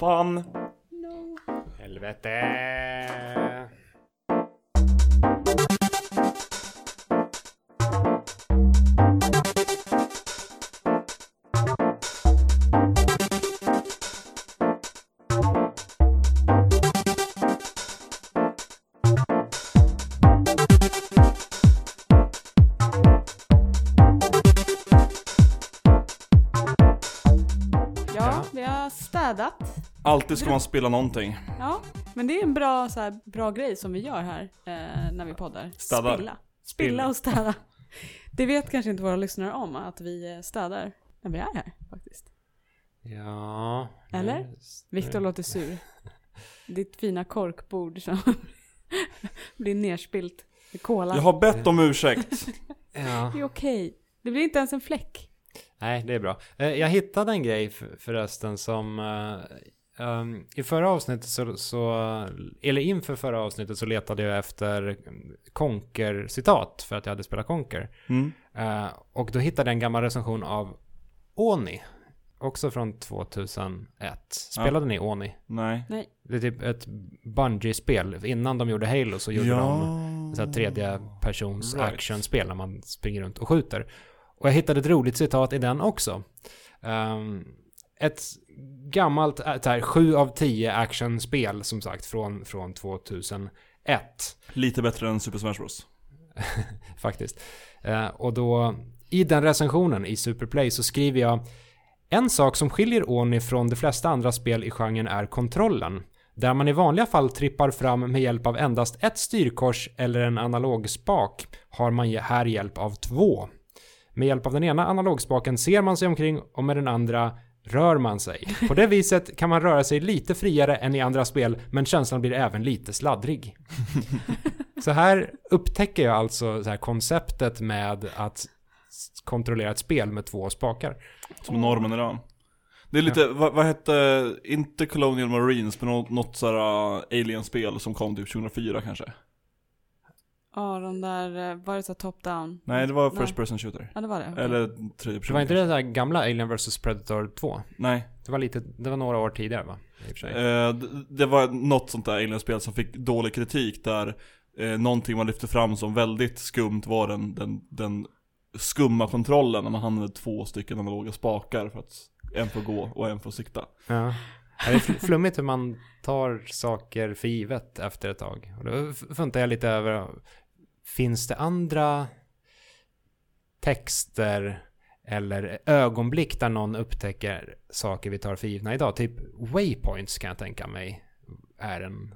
Fan. No. Helvete. Alltid ska man spela någonting. Ja, men det är en bra, så här, bra grej som vi gör här eh, när vi poddar. Städar. Spilla. Spilla och städa. Det vet kanske inte våra lyssnare om, att vi eh, städar när vi är här faktiskt. Ja. Eller? Viktor låter sur. Ditt fina korkbord som blir nerspilt med kola. Jag har bett om ursäkt. Ja. Det är okej. Det blir inte ens en fläck. Nej, det är bra. Eh, Jag hittade en grej för- förresten som... um, I förra avsnittet så, så... Eller inför förra avsnittet så letade jag efter Conker-citat för att jag hade spelat Conker. Mm. Eh, och då hittade jag en gammal recension av Oni. Också från 2001. Spelade ni Oni? Nej. Det är typ ett Bungie-spel. Innan de gjorde Halo så gjorde de så här tredje persons Right. actionspel när man springer runt och skjuter. Och jag hittade ett roligt citat i den också. Ehm, ett gammalt, äh, så här, 7 av 10 actionspel som sagt från, från 2001 Lite bättre än Super Smash Bros. faktiskt. Eh, och då i den recensionen i Superplay så skriver jag En sak som skiljer Oni från de flesta andra spel i genren är kontrollen. Där man i vanliga fall trippar fram med hjälp av endast ett styrkors eller en analogspak har man här hjälp av två. Med hjälp av den ena analogspaken ser man sig omkring och med den andra rör man sig. På det viset kan man röra sig lite friare än i andra spel men känslan blir även lite sladdrig. Så här upptäcker jag alltså så här konceptet med att kontrollera ett spel med två spakar. Som normen idag. Det är lite, vad, vad hette, inte Colonial Marines, men något, något sådär uh, alien-spel som kom typ 2004 kanske? Ja, de där, eh, var det så top-down? Nej, det var Nej. First Person Shooter. Ja, det var det. okej. Eller tredje Det person. var inte det där gamla Alien vs Predator 2? Nej. Det var lite, det var några år tidigare va? I och för sig. Eh, det, det var något sånt där alien-spel som fick dålig kritik där eh, någonting man lyfte fram som väldigt skumt var den, den, den skumma kontrollen när man använde två stycken analoga spakar för att en får gå och en får sikta. Ja. Det är fl- flummigt hur man tar saker för givet efter ett tag. Och då funtar jag lite över, finns det andra texter eller ögonblick där någon upptäcker saker vi tar för givna idag? Typ waypoints kan jag tänka mig är en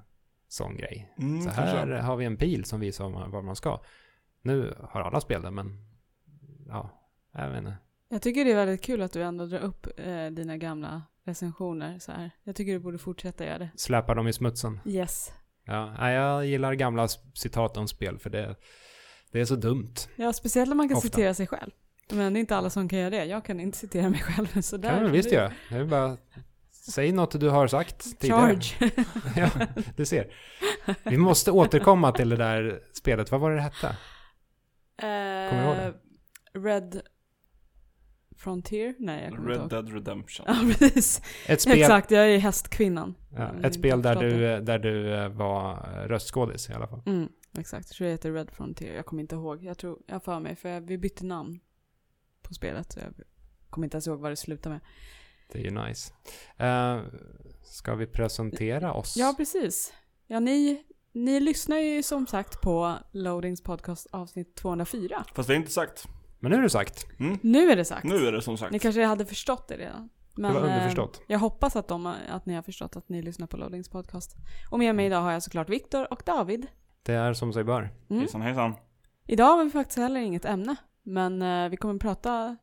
sån grej. Mm, Så kanske. här har vi en pil som visar var man, ska. Nu har alla spel det, men ja, jag vet inte. Jag tycker det är väldigt kul att du ändå drar upp eh, dina gamla recensioner så här. Jag tycker du borde fortsätta göra det. Släpar dem i smutsen. Yes. Ja, jag gillar gamla citat om spel för det, det är så dumt. Ja, speciellt när man kan Ofta. citera sig själv. Men det är inte alla som kan göra det. Jag kan inte citera mig själv så där. kan man visst du- göra. Det är bara säg något du har sagt tidigare. Charge. ja, du ser. Vi måste återkomma till det där spelet. Vad var det det hette? Kommer du ihåg det? Eh, Red Frontier? Nej, jag kommer Red inte ihåg. Dead Redemption. Ja, precis. Ett spel, Exakt, jag är hästkvinnan. ja, ett spel inte där du, där du eh, var röstskådis i alla fall. Mm, exakt. Jag tror det heter Red Frontier. Jag kommer inte ihåg. Jag tror, jag för mig, för jag, vi bytte namn på spelet. Så jag kommer inte ens ihåg vad det slutade med. Det är ju nice. Uh, ska vi presentera oss? Ja, precis. Ja, ni, ni lyssnar ju som sagt på Loadings podcast avsnitt 204. Fast vi har inte sagt. Men nu är det sagt. Mm? Nu är det sagt. Nu är det som sagt. Ni kanske hade förstått det redan. Men, det var eh, underförstått. Jag hoppas att, de, att ni har förstått att ni lyssnar på Loadings podcast. Och med mig idag har jag såklart Viktor och David. Det är som sig bör. Mm. Hejsan hejsan. Idag har vi faktiskt heller inget ämne. Men eh, vi kommer prata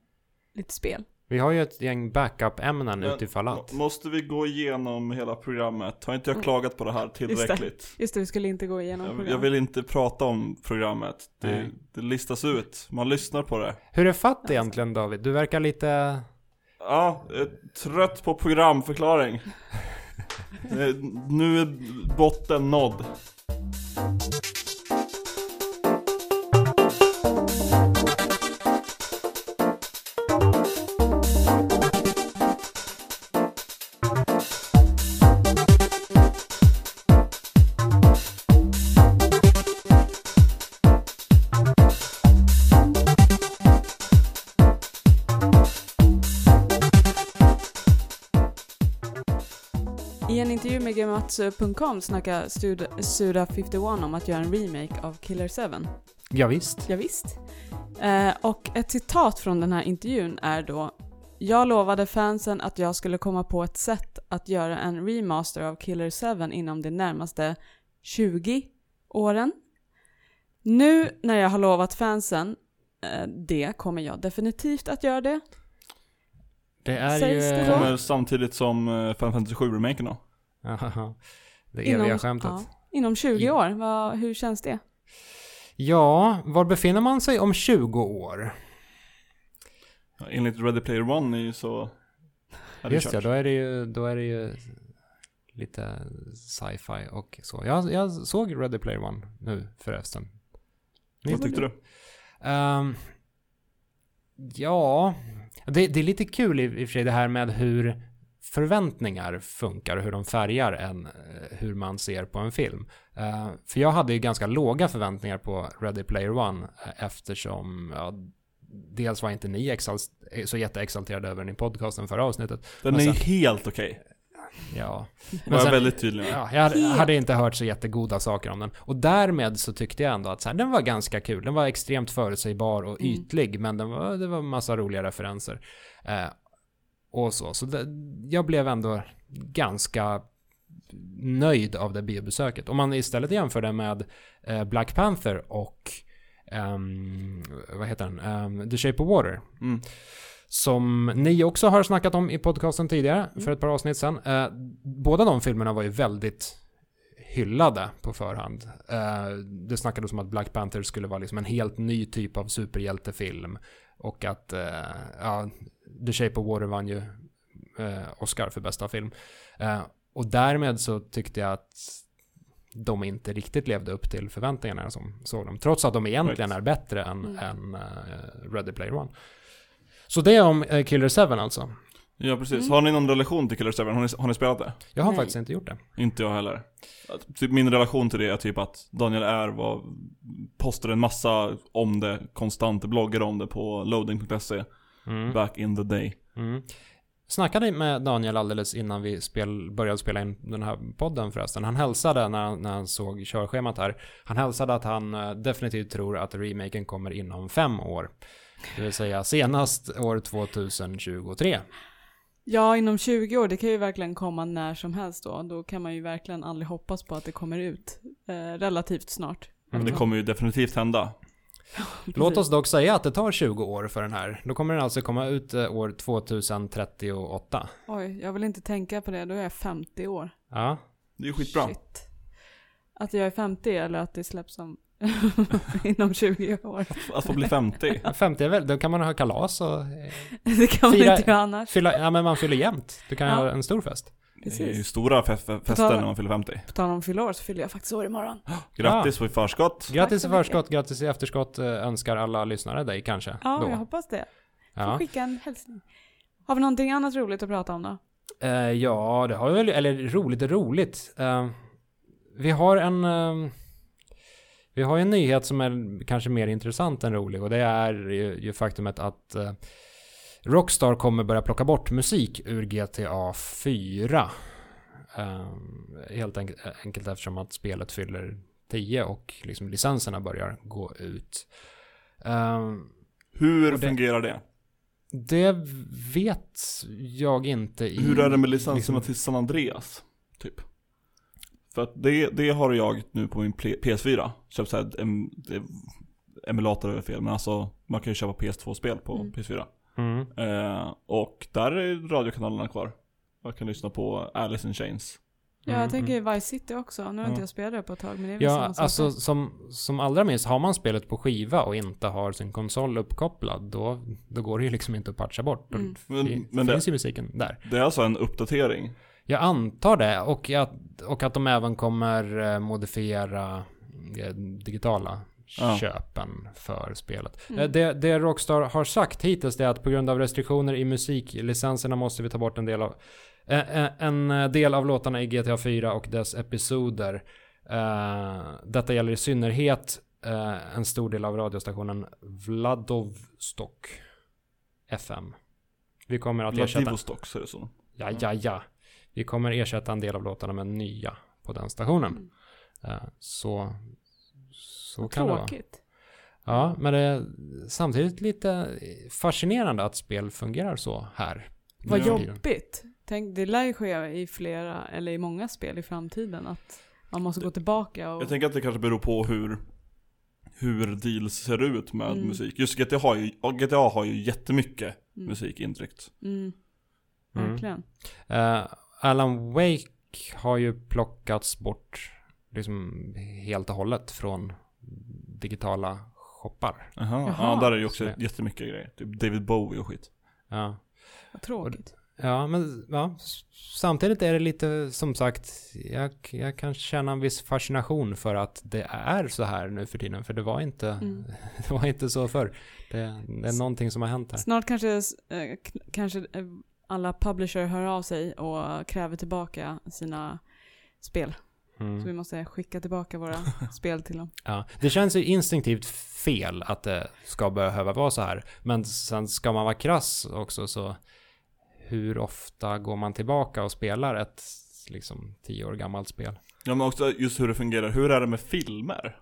lite spel. Vi har ju ett gäng backup-ämnen utifall att. må- Måste vi gå igenom hela programmet? Har inte jag Mm. klagat på det här tillräckligt? Just det, vi skulle inte gå igenom Jag, program. jag vill inte prata om programmet. Det, det listas ut. Man lyssnar på det. Hur är fatt egentligen David? Du verkar lite... Ja, jag är trött på programförklaring. Eh, nu är botten nådd. Snackar Suda- Suda51 om att göra en remake av Killer 7. Ja, visst. Ja, visst. Eh, och ett citat från den här intervjun är då Jag lovade fansen att jag skulle komma på ett sätt att göra en remaster av Killer 7 inom de närmaste 20 åren. Nu när jag har lovat fansen eh, det kommer jag definitivt att göra det. Det är Sägs ju... det då? Kommer samtidigt som eh, Final Fantasy 7-remaken då. Det eviga skämtet. ja, inom 20 år, Vad, hur känns det? Ja, var befinner man sig om 20 år? Ja, Enligt Ready Player One är ju så... är det Just ja, då är det ju, då är det ju lite sci-fi och så. Jag, jag såg Ready Player One nu förresten. Ni- Vad tyckte du? Ehm, ja, det, det är lite kul i, i och för sig det här med hur förväntningar funkar och hur de färgar en, eh, hur man ser på en film. Eh, för jag hade ju ganska låga förväntningar på Ready Player One eh, eftersom ja, dels var inte ni så jätteexalterade över den i podcasten förra avsnittet. Den Men är sen- helt okej. Ja. Var jag väldigt tydlig med. Ja, jag hade, inte hört så jättegoda saker om den. Och därmed så tyckte jag ändå att så här, den var ganska kul. Den var extremt förutsägbar och Mm. ytlig, men den var, det var massa roliga referenser. Eh, och så. Så det, jag blev ändå ganska nöjd av det biobesöket. Om man istället jämför det med eh, Black Panther och ehm, vad heter den? Ehm, The Shape of Water. Mm. Som ni också har snackat om i podcasten tidigare, för ett par avsnitt sedan. Eh, båda de filmerna var ju väldigt hyllade på förhand. Eh, det snackades om att Black Panther skulle vara liksom en helt ny typ av superhjältefilm. Och att, eh, ja, The Shape of Water vann ju eh, Oscar för bästa film. Eh, och därmed så tyckte jag att de inte riktigt levde upp till förväntningarna som såg dem. Trots att de egentligen Right. är bättre än, Mm. än eh, Ready Player One. Så det är om eh, Killer 7 alltså. Ja precis. Mm. Har ni någon relation till Killer 7? Har ni, har ni spelat det? Jag har Nej. faktiskt inte gjort det. Inte jag heller. Typ min relation till det är typ att Daniel R var, postade en massa om det konstant, bloggade om det på loading.se Mm. back in the day. Mm. Snackade med Daniel alldeles innan vi spel, började spela in den här podden förresten. Han hälsade när, han- när han såg körschemat här. Han hälsade att han eh, definitivt tror att remaken kommer inom fem år. Det vill säga senast år 2023. Ja, inom 20 år, det kan ju verkligen komma när som helst då. Då kan man ju verkligen aldrig hoppas på att det kommer ut eh, relativt snart. Mm. Det kommer ju definitivt hända. Låt oss dock säga att det tar 20 år för den här. Då kommer den alltså komma ut eh, år 2038. Oj, jag vill inte tänka på det, då är jag 50 år. Ja. Det är ju skitbra. Shit. Att jag är 50 eller att det släpps om inom 20 år. Att få bli 50. 50 är väl, då kan man ha kalas och Det kan man Fira- inte göra annars. fylla, ja men man fyller jämt. Du kan Ja. ha en stor fest. Det är ju Precis. stora fe- fe- fester när man fyller 50. På tal om fylla år så fyller jag faktiskt år imorgon. Grattis på i förskott. Grattis i förskott, grattis i efterskott eh, önskar alla lyssnare dig kanske. Ja, då. jag hoppas det. Får Ja. skicka en hälsning. Har vi någonting annat roligt att prata om då? Eh, ja, det har vi väl, eller roligt och roligt. Eh, vi har en... eh, vi har ju en nyhet som är kanske mer intressant än rolig och det är ju, ju faktumet att eh, Rockstar kommer börja plocka bort musik ur GTA 4. Eh, helt enkelt, enkelt eftersom att spelet fyller 10 och liksom licenserna börjar gå ut. Eh, Hur det- fungerar det? det vet jag inte. I, Hur är det med licenserna liksom- till San Andreas? Typ. För att det, det har jag nu på min P- PS4. Köpt såhär, em, det- emulator är fel, men alltså man kan ju köpa PS2-spel på Mm. PS4. Mm. Eh, och där är radiokanalerna kvar. Jag kan lyssna på Alice in Chains. Ja, Mm, jag tänker Vice City också. Nu har inte jag spelat det på ett tag, men det är väl Ja, samma sak alltså där. som, som allra minst, har man spelet på skiva och inte har sin konsol uppkopplad, då, då går det ju liksom inte att patcha bort. Mm. Men- men det- finns ju musiken där. Det är alltså en uppdatering. Jag antar det, och att, och att de även kommer eh, modifiera eh, digitala Ja. köpen för spelet. Mm. Eh, Det, det Rockstar har sagt hittills är att på grund av restriktioner i musiklicenserna måste vi ta bort en del av en del av låtarna i GTA 4 och dess episoder. Detta gäller i synnerhet en stor del av radiostationen Vladivostok FM. Vi kommer att ersätta... Vladivostok det som. Ja, ja, ja. Vi kommer ersätta en del av låtarna med nya på den stationen. Mm. Eh, så så Vad kan det vara. Tråkigt. Ja, men det är samtidigt lite fascinerande att spel fungerar så här. Vad tiden. jobbigt. Tänk, det lär ju ske i flera, eller i många spel i framtiden att man måste gå tillbaka och... Jag tänker att det kanske beror på hur hur deals ser ut med Mm. musik. Just GTA har ju, ja, GTA har ju jättemycket Mm. musik intryckt. Mm. Mm. Verkligen. Alan Wake har ju plockats bort liksom helt och hållet från digitala shoppar. Aha. Jaha. Ja, där är ju också Så det- jättemycket grejer. Typ David Bowie och skit. Ja. Vad tråkigt. Ja, men ja, s- samtidigt är det lite som sagt, jag, jag kan känna en viss fascination för att det är så här nu för tiden, för det var inte, Mm. det var inte så förr. Det, det är någonting som har hänt här. Snart kanske, eh, kanske eh, alla publisher hör av sig och kräver tillbaka sina spel. Så vi Mm. måste skicka tillbaka våra spel till dem. Ja, det känns ju instinktivt fel att det ska behöva vara så här, men sen ska man vara krass också så hur ofta går man tillbaka och spelar ett liksom tio år gammalt spel? Ja men också just hur det fungerar. Hur är det med filmer?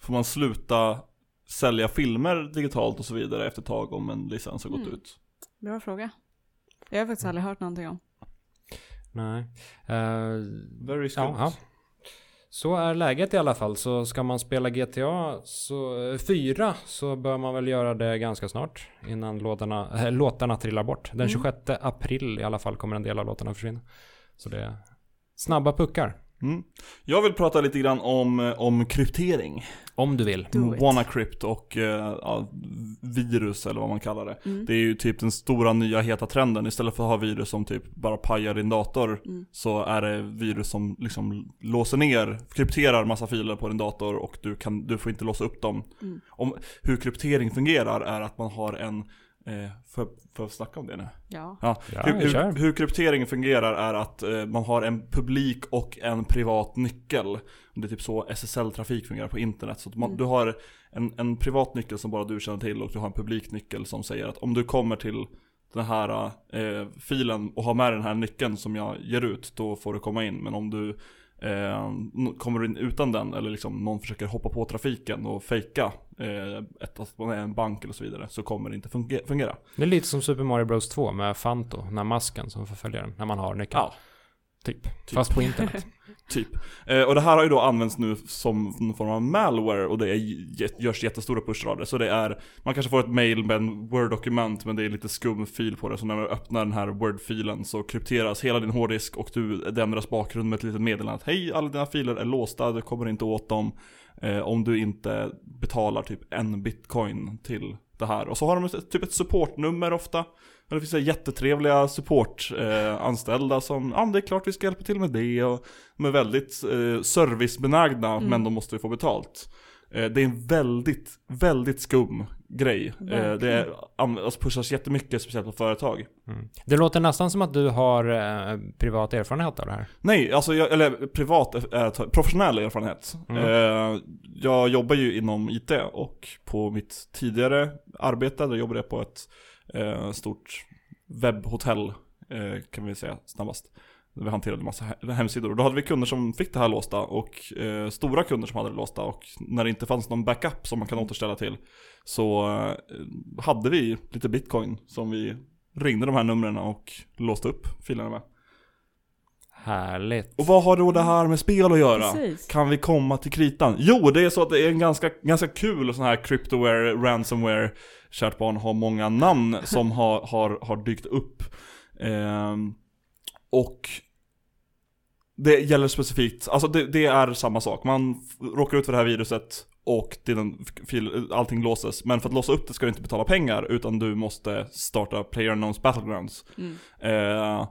Får man sluta sälja filmer digitalt och så vidare efter ett tag om en licens har gått Mm. ut? Bra fråga. Jag har faktiskt aldrig hört någonting om. Nej. Eh, Very Ja, ja. Så är läget i alla fall. Så ska man spela GTA så, eh, 4 så bör man väl göra det ganska snart. Innan låtarna, äh, låtarna trillar bort. Den Mm. 26 april i alla fall kommer en del av låtarna försvinna. Så det är snabba puckar. Mm. Jag vill prata lite grann om, eh, om kryptering. Om du vill. WannaCrypt och eh, ja, virus eller vad man kallar det. Mm. Det är ju typ den stora nya heta trenden. Istället för att ha virus som typ bara pajar din dator Mm. så är det virus som liksom låser ner, krypterar massa filer på din dator och du, kan, du får inte låsa upp dem. Mm. Om, hur kryptering fungerar är att man har en, eh, för, för att snacka om det nu? Ja. Ja, hur, hur, hur kryptering fungerar är att eh, man har en publik och en privat nyckel. Det är typ så SSL-trafik fungerar på internet. Så att man, Mm. du har en, en privat nyckel som bara du känner till och du har en publik nyckel som säger att om du kommer till den här eh, filen och har med den här nyckeln som jag ger ut, då får du komma in. Men om du eh, kommer du in utan den, eller liksom någon försöker hoppa på trafiken och fejka eh, ett, att man är en bank eller så vidare, så kommer det inte funge- fungera. Det är lite som Super Mario Bros 2 med Fanto, den här masken som förföljer den, när man har nyckeln. Ja. Typ. Fast på internet. Typ. Eh, och det här har ju då använts nu som någon form av malware och det är, görs jättestora av det. Så det är, man kanske får ett mail med en Word-dokument men det är lite skum fil på det. Så när du öppnar den här Word-filen så krypteras hela din hårddisk och du, ändras bakgrund med ett litet meddelande att hej, alla dina filer är låsta, du kommer inte åt dem eh, om du inte betalar typ en bitcoin till det här. Och så har de ett, typ ett supportnummer ofta. Och det finns så jättetrevliga supportanställda eh, som, ja men det är klart vi ska hjälpa till med det och de är väldigt eh, servicebenägna Mm. men de måste ju få betalt. Eh, det är en väldigt, väldigt skum grej. Eh, det Verkligen. är, an- alltså pushas jättemycket, speciellt på företag. Mm. Det låter nästan som att du har eh, privat erfarenhet av det här. Nej, alltså jag, eller privat, är, professionell erfarenhet. Mm. Eh, jag jobbar ju inom IT och på mitt tidigare arbete, där jobbade jag på ett stort webbhotell, kan vi säga snabbast. Vi hanterade massa he- hemsidor. Och då hade vi kunder som fick det här låsta och eh, stora kunder som hade det låsta. Och när det inte fanns någon backup som man kan återställa till så eh, hade vi lite bitcoin som vi ringde de här numren och låste upp filerna med. Härligt. Och vad har då det här med spel att göra? Precis. Kan vi komma till kritan? Jo, det är så att det är en ganska, ganska kul sån här cryptoware, ransomware, kärt barn har många namn som har, har, har dykt upp. Ehm, och det gäller specifikt, alltså det, det är samma sak. Man råkar ut för det här viruset och din allting låses. Men för att låsa upp det ska du inte betala pengar utan du måste starta PlayerUnknown's Battlegrounds. Mm. Eh,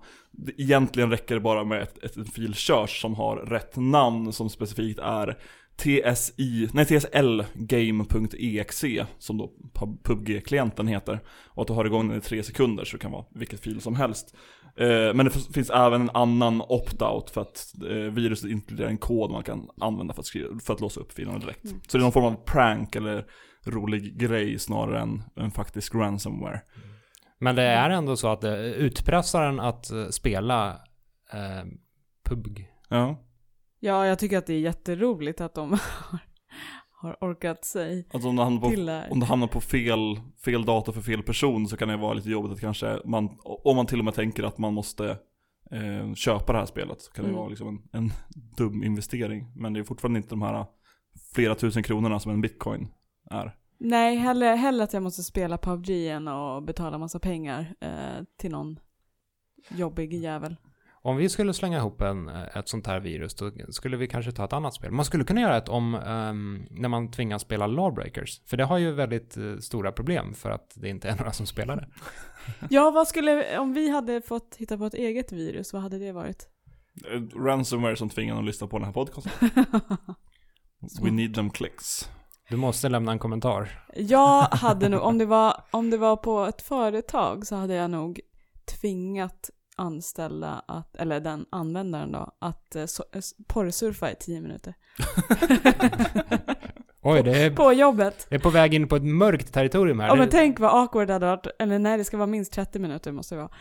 egentligen räcker det bara med ett, ett, en fil körs som har rätt namn som specifikt är TSI, nej TSL game.exe som då pub- PubG-klienten heter. Och att du har igång den i tre sekunder så det kan vara vilket fil som helst. Eh, men det finns även en annan opt-out för att eh, viruset inkluderar en kod man kan använda för att, skriva, för att låsa upp filerna direkt. Mm. Så det är någon form av prank eller rolig grej snarare än en faktisk ransomware. Men det är ändå så att eh, utpressaren att spela eh, PUBG. Ja. Ja, jag tycker att det är jätteroligt att de har, har orkat sig Alltså om det hamnar på, om det hamnar på fel, fel data för fel person så kan det vara lite jobbigt att kanske, man, om man till och med tänker att man måste eh, köpa det här spelet så kan det Mm. vara liksom en, en dum investering. Men det är fortfarande inte de här flera tusen kronorna som en bitcoin är. Nej, hellre, hellre att jag måste spela PubG än att betala massa pengar eh, till någon jobbig jävel. Om vi skulle slänga ihop en, eh, ett sånt här virus då skulle vi kanske ta ett annat spel. Man skulle kunna göra ett om ehm, när man tvingas spela Lawbreakers. För det har ju väldigt eh, stora problem för att det inte är några som spelar det. Ja, vad skulle, om vi hade fått hitta på ett eget virus, vad hade det varit? Eh, Ransomware som tvingar en att lyssna på den här podcasten. We need them clicks. Du måste lämna en kommentar. Jag hade nog, om det, var, om det var på ett företag så hade jag nog tvingat anställda, att, eller den användaren då, att eh, so, eh, porrsurfa i tio minuter. Oj, det är, På jobbet. det är på väg in på ett mörkt territorium här. Ja men tänk vad awkward det hade varit, eller nej det ska vara minst 30 minuter måste det vara.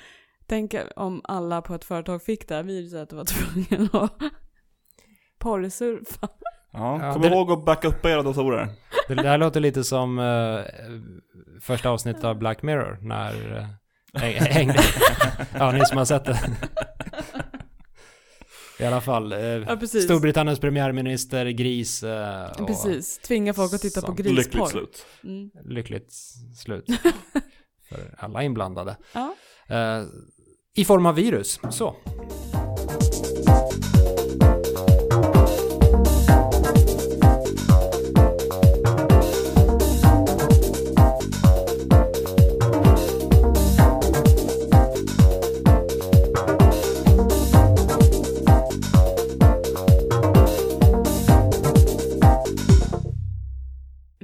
Tänk om alla på ett företag fick det här viruset och var tvungna att porrsurfa. Ja, Ja, kom det- ihåg att backa upp era datorer. Det, det här låter lite som eh, första avsnittet av Black Mirror när uh, hängde... ja, ni som har sett det. I alla fall. eh, Ja. Storbritanniens premiärminister, gris eh, och Precis, tvinga folk att titta på Sant. Lyckligt grisporr. slut. Mm. lyckligt slut. för alla inblandade. Ja. Eh, I form av virus. Så.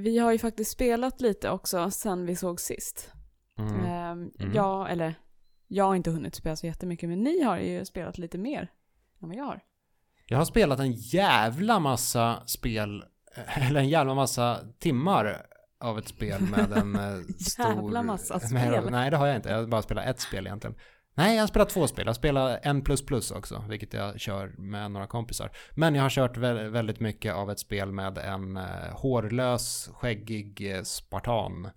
Vi har ju faktiskt spelat lite också sen vi såg sist. Mm. Ehm, Mm. Ja, eller jag har inte hunnit spela så jättemycket, men ni har ju spelat lite mer än vad jag har. Jag har spelat en jävla massa spel, eller en jävla massa timmar av ett spel med en eh, stor... Jävla massa med- spel. nej, det har jag inte. Jag har bara spelat ett spel egentligen. Nej, jag har spelat två spel. Jag spelar en plus plus också, vilket jag kör med några kompisar. Men jag har kört vä- väldigt mycket av ett spel med en eh, hårlös, skäggig eh, spartan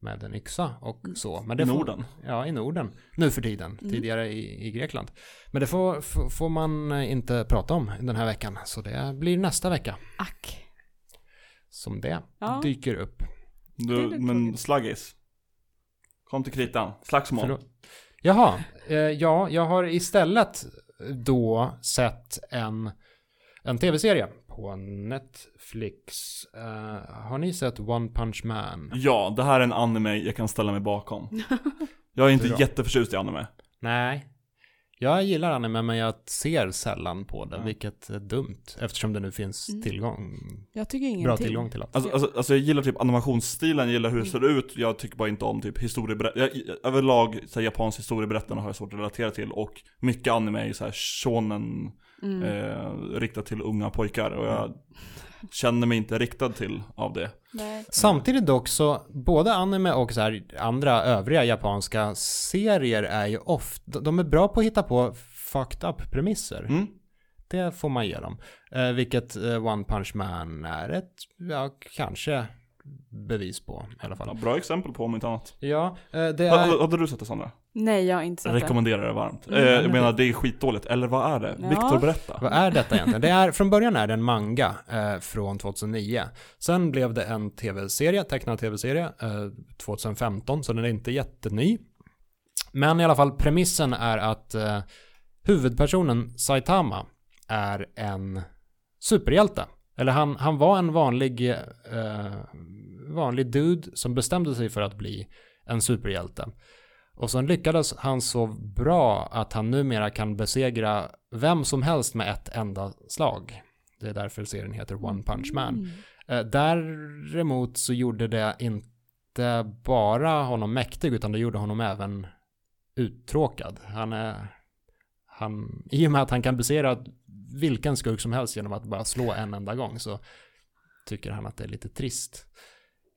med en yxa och så. Men det I får- Norden. Ja, i Norden. Nu för tiden. Mm. Tidigare i, i Grekland. Men det får, får, man eh, inte prata om den här veckan. Så det blir nästa vecka Ack. som det Ja. dyker upp. Du, men sluggis. Kom till kritan. Slagsmål. Förlåt. Jaha, eh, ja, jag har istället då sett en, en tv-serie på Netflix. Eh, har ni sett One Punch Man? Ja, det här är en anime jag kan ställa mig bakom. Jag är inte Bra. jätteförtjust i anime. Nej. Jag gillar anime men jag ser sällan på det, Ja. vilket är dumt eftersom det nu finns Mm. tillgång, Jag tycker ingenting. bra tillgång till allt. Alltså, alltså, alltså jag gillar typ animationsstilen, jag gillar hur det ser ut, jag tycker bara inte om typ historieberättande. Överlag, så här, japansk historieberättande har jag svårt att relatera till och mycket anime är så här shonen, Mm. eh, riktat till unga pojkar och jag känner mig inte riktad till av det. Nej. Samtidigt dock så, både anime och så här andra övriga japanska serier är ju ofta, de är bra på att hitta på fucked up premisser. Mm. Det får man ge dem. Eh, vilket eh, One Punch Man är ett, ja, kanske bevis på i alla Ja, fall. bra exempel på om inte annat. Ja, eh, det är... Hade du sett det Sandra? Nej, jag har inte sett Jag det. rekommenderar det varmt. Mm, eh, jag menar det är skitdåligt, eller vad är det? Ja. Viktor berätta. Vad är detta egentligen? Det är, från början är det en manga eh, från 2009. Sen blev det en tv-serie, tecknad tv-serie, eh, 2015, så den är inte jätteny. Men i alla fall, premissen är att eh, huvudpersonen Saitama är en superhjälte. Eller han, han var en vanlig, eh, vanlig dude som bestämde sig för att bli en superhjälte. Och sen lyckades han så bra att han numera kan besegra vem som helst med ett enda slag. Det är därför serien heter One Punch Man. Mm. Eh, Däremot så gjorde det inte bara honom mäktig utan det gjorde honom även uttråkad. Han är, han, I och med att han kan besegra vilken skurk som helst genom att bara slå en enda gång så tycker han att det är lite trist.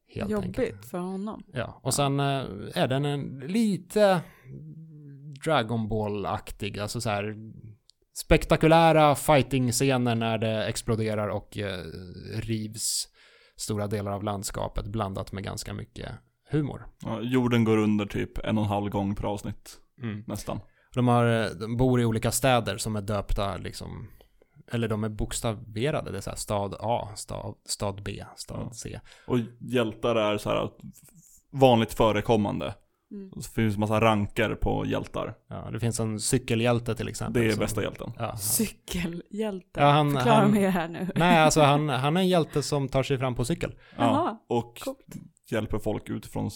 Helt Jobbigt enkelt. för honom. Ja, och sen eh, är den en lite Dragon Ball-aktig, alltså så här spektakulära fighting-scener när det exploderar och eh, rivs stora delar av landskapet blandat med ganska mycket humor. Ja, jorden går under typ en och en halv gång per avsnitt, nästan. De, har, eh, de bor i olika städer som är döpta liksom eller de är bokstaverade, det är så här stad A, stad, stad B, stad Ja. C. Och hjältar är så här vanligt förekommande. Mm. Det finns massa ranker på hjältar. Ja, det finns en cykelhjälte till exempel. Det är som- bästa hjälten. Ja, han- Cykelhjälte. Ja, han- Förklara han- mer här nu. Nej, alltså han, han är en hjälte som tar sig fram på cykel. Ja, och coolt. hjälper folk utifrån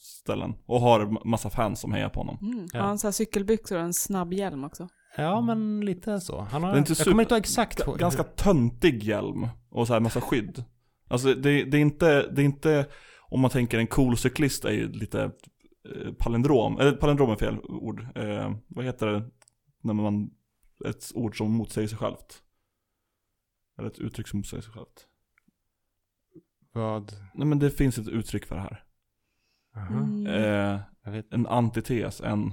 ställen. Och har ma- massa fans som hejar på honom. Mm. Ja. Har han här cykelbyxor och en snabb hjälm också? Ja, men lite så. Han har, Det är inte jag super- kommer inte ihåg exakt. G- ganska töntig hjälm och så här massa skydd. Alltså det, det är inte, det är inte, om man tänker en cool cyklist är ju lite eh, palindrom, eller palindrom är fel ord. Eh, vad heter det när man, ett ord som motsäger sig självt? Eller ett uttryck som motsäger sig självt. Vad? Nej men det finns ett uttryck för det här. Mm. Eh, Jag en antites, en,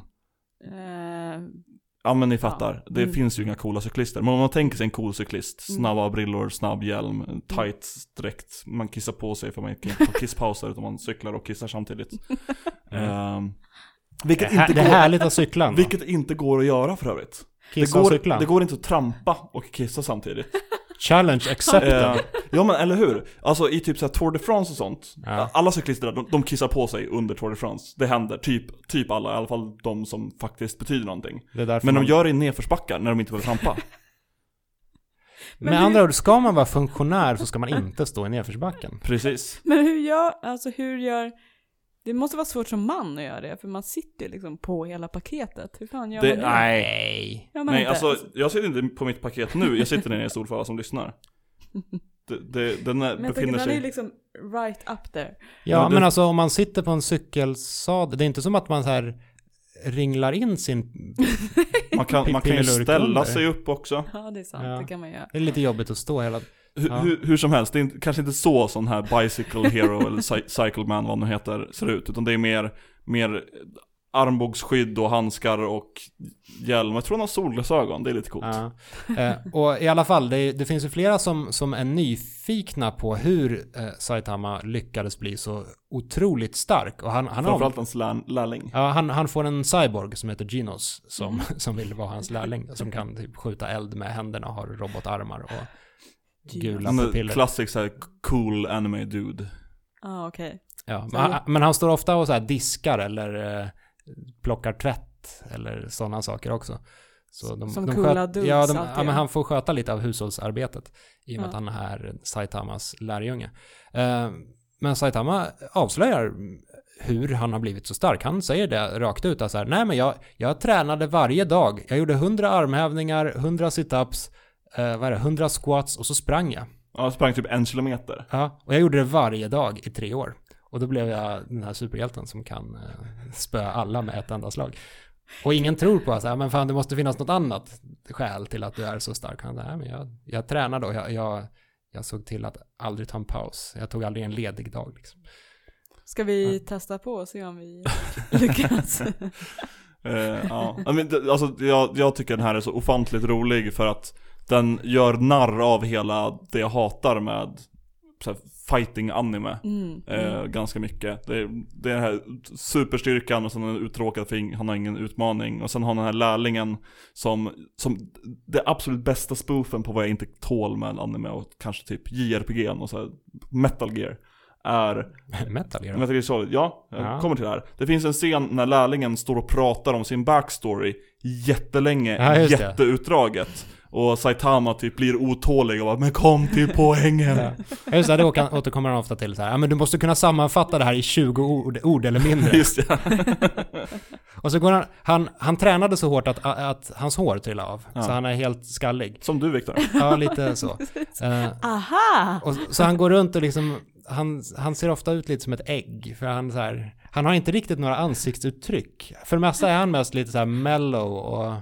Eh, ja men ni fattar. Det Mm. finns ju inga coola cyklister. Men om man tänker sig en cool cyklist, Mm. snabba brillor, snabb hjälm, tight dräkt. Man kissar på sig för man kan inte få kisspauser utan man cyklar och kissar samtidigt. Ehm, vilket, Det, här, inte det är går, härligt att cykla vilket inte går att göra för övrigt. Det Kissa och går, cykla. det går inte att trampa och kissa samtidigt. Challenge accepted. Ja men eller hur? Alltså i typ så här Tour de France och sånt. Ja. Alla cyklister där, de, de kissar på sig under Tour de France. Det händer, typ, typ alla, i alla fall de som faktiskt betyder någonting. Men de man, gör det i nedförsbackar när de inte vill trampa. med Men hur- andra ord, ska man vara funktionär så ska man inte stå i nedförsbacken. Precis. men hur gör, alltså hur gör, det måste vara svårt som man att göra det, för man sitter liksom på hela paketet. Hur fan gör Det, man det? nej. Man Nej, inte? alltså jag sitter inte på mitt paket nu. Jag sitter nere i stol för alla som lyssnar. Det, det, den är, Men befinner den är ju sig... liksom right up there. Ja, Men men, alltså om man sitter på en cykelsadel, det är inte som att man så här ringlar in sin... Man kan, man kan ju ställa sig upp också. Ja, det är sant. Ja. Det kan man göra. Det är lite jobbigt att stå hela... Hur, Ja. hur, hur som helst, det är inte, kanske inte så sån här Bicycle Hero eller Cy- Cycle Man vad nu heter ser ut. Utan det är mer, mer armbågsskydd och handskar och hjälm. Jag tror han har solglasögon, det är lite coolt. Ja. Eh, och i alla fall, det, det finns ju flera som, som är nyfikna på hur eh, Saitama lyckades bli så otroligt stark. Och han, han, Framförallt hans lär, lärling. ja, han, han får en cyborg som heter Genos som, som vill vara hans lärling. Som kan typ skjuta eld med händerna och har robotarmar och gula Han är pupiller. klassisk såhär cool anime dude. Ja, okej. Ja, Så men, han, men han står ofta och så här diskar eller eh, plockar tvätt eller sådana saker också. Så de, Som de coola sköt- dudes ja, de, ja, men han får sköta lite av hushållsarbetet i och med Ja. att han är Saitamas lärjunge. Eh, men Saitama avslöjar hur han har blivit så stark. Han säger det rakt ut, så här, nej men jag, jag tränade varje dag. Jag gjorde 100 armhävningar, 100 situps, eh, vad är det, 100 squats och så sprang jag. Ja, han sprang typ en kilometer. Ja, och jag gjorde det varje dag i tre år. Och då blev jag den här superhjälten som kan eh, spöa alla med ett enda slag. Och ingen tror på att men fan det måste finnas något annat skäl till att du är så stark. Han säger, nej men jag, jag tränade och jag, jag, jag såg till att aldrig ta en paus. Jag tog aldrig en ledig dag liksom. Ska vi testa på och se om vi lyckas? Eh, ja. I mean, det- alltså, jag, jag tycker den här är så ofantligt rolig för att den gör narr av hela det jag hatar med så här, fighting anime. Mm. Eh, ganska mycket. Det är, det är den här superstyrkan och sen är han uttråkad för han har ingen utmaning. Och sen har han den här lärlingen som, som det absolut bästa spoofen på vad jag inte tål med en anime och kanske typ JRPG och så här, Metal Gear. Är Metal Gear. Metal Gear Solid, ja, jag Ja. kommer till det här. Det finns en scen när lärlingen står och pratar om sin backstory jättelänge, Ja, jätteutdraget. Och Saitama typ blir otålig och bara 'Men kom till poängen' Ja. Just det, det återkommer han ofta till så här, ja men du måste kunna sammanfatta det här i 20 ord, ord eller mindre. Just det. Och så går han, han, han tränade så hårt att, att hans hår trillade av. Ja. Så han är helt skallig. Som du Viktor. Ja, lite så. Eh, Aha! och, så han går runt och liksom, han, han ser ofta ut lite som ett ägg. För han så här, han har inte riktigt några ansiktsuttryck. För det mesta är han mest lite så här mellow och,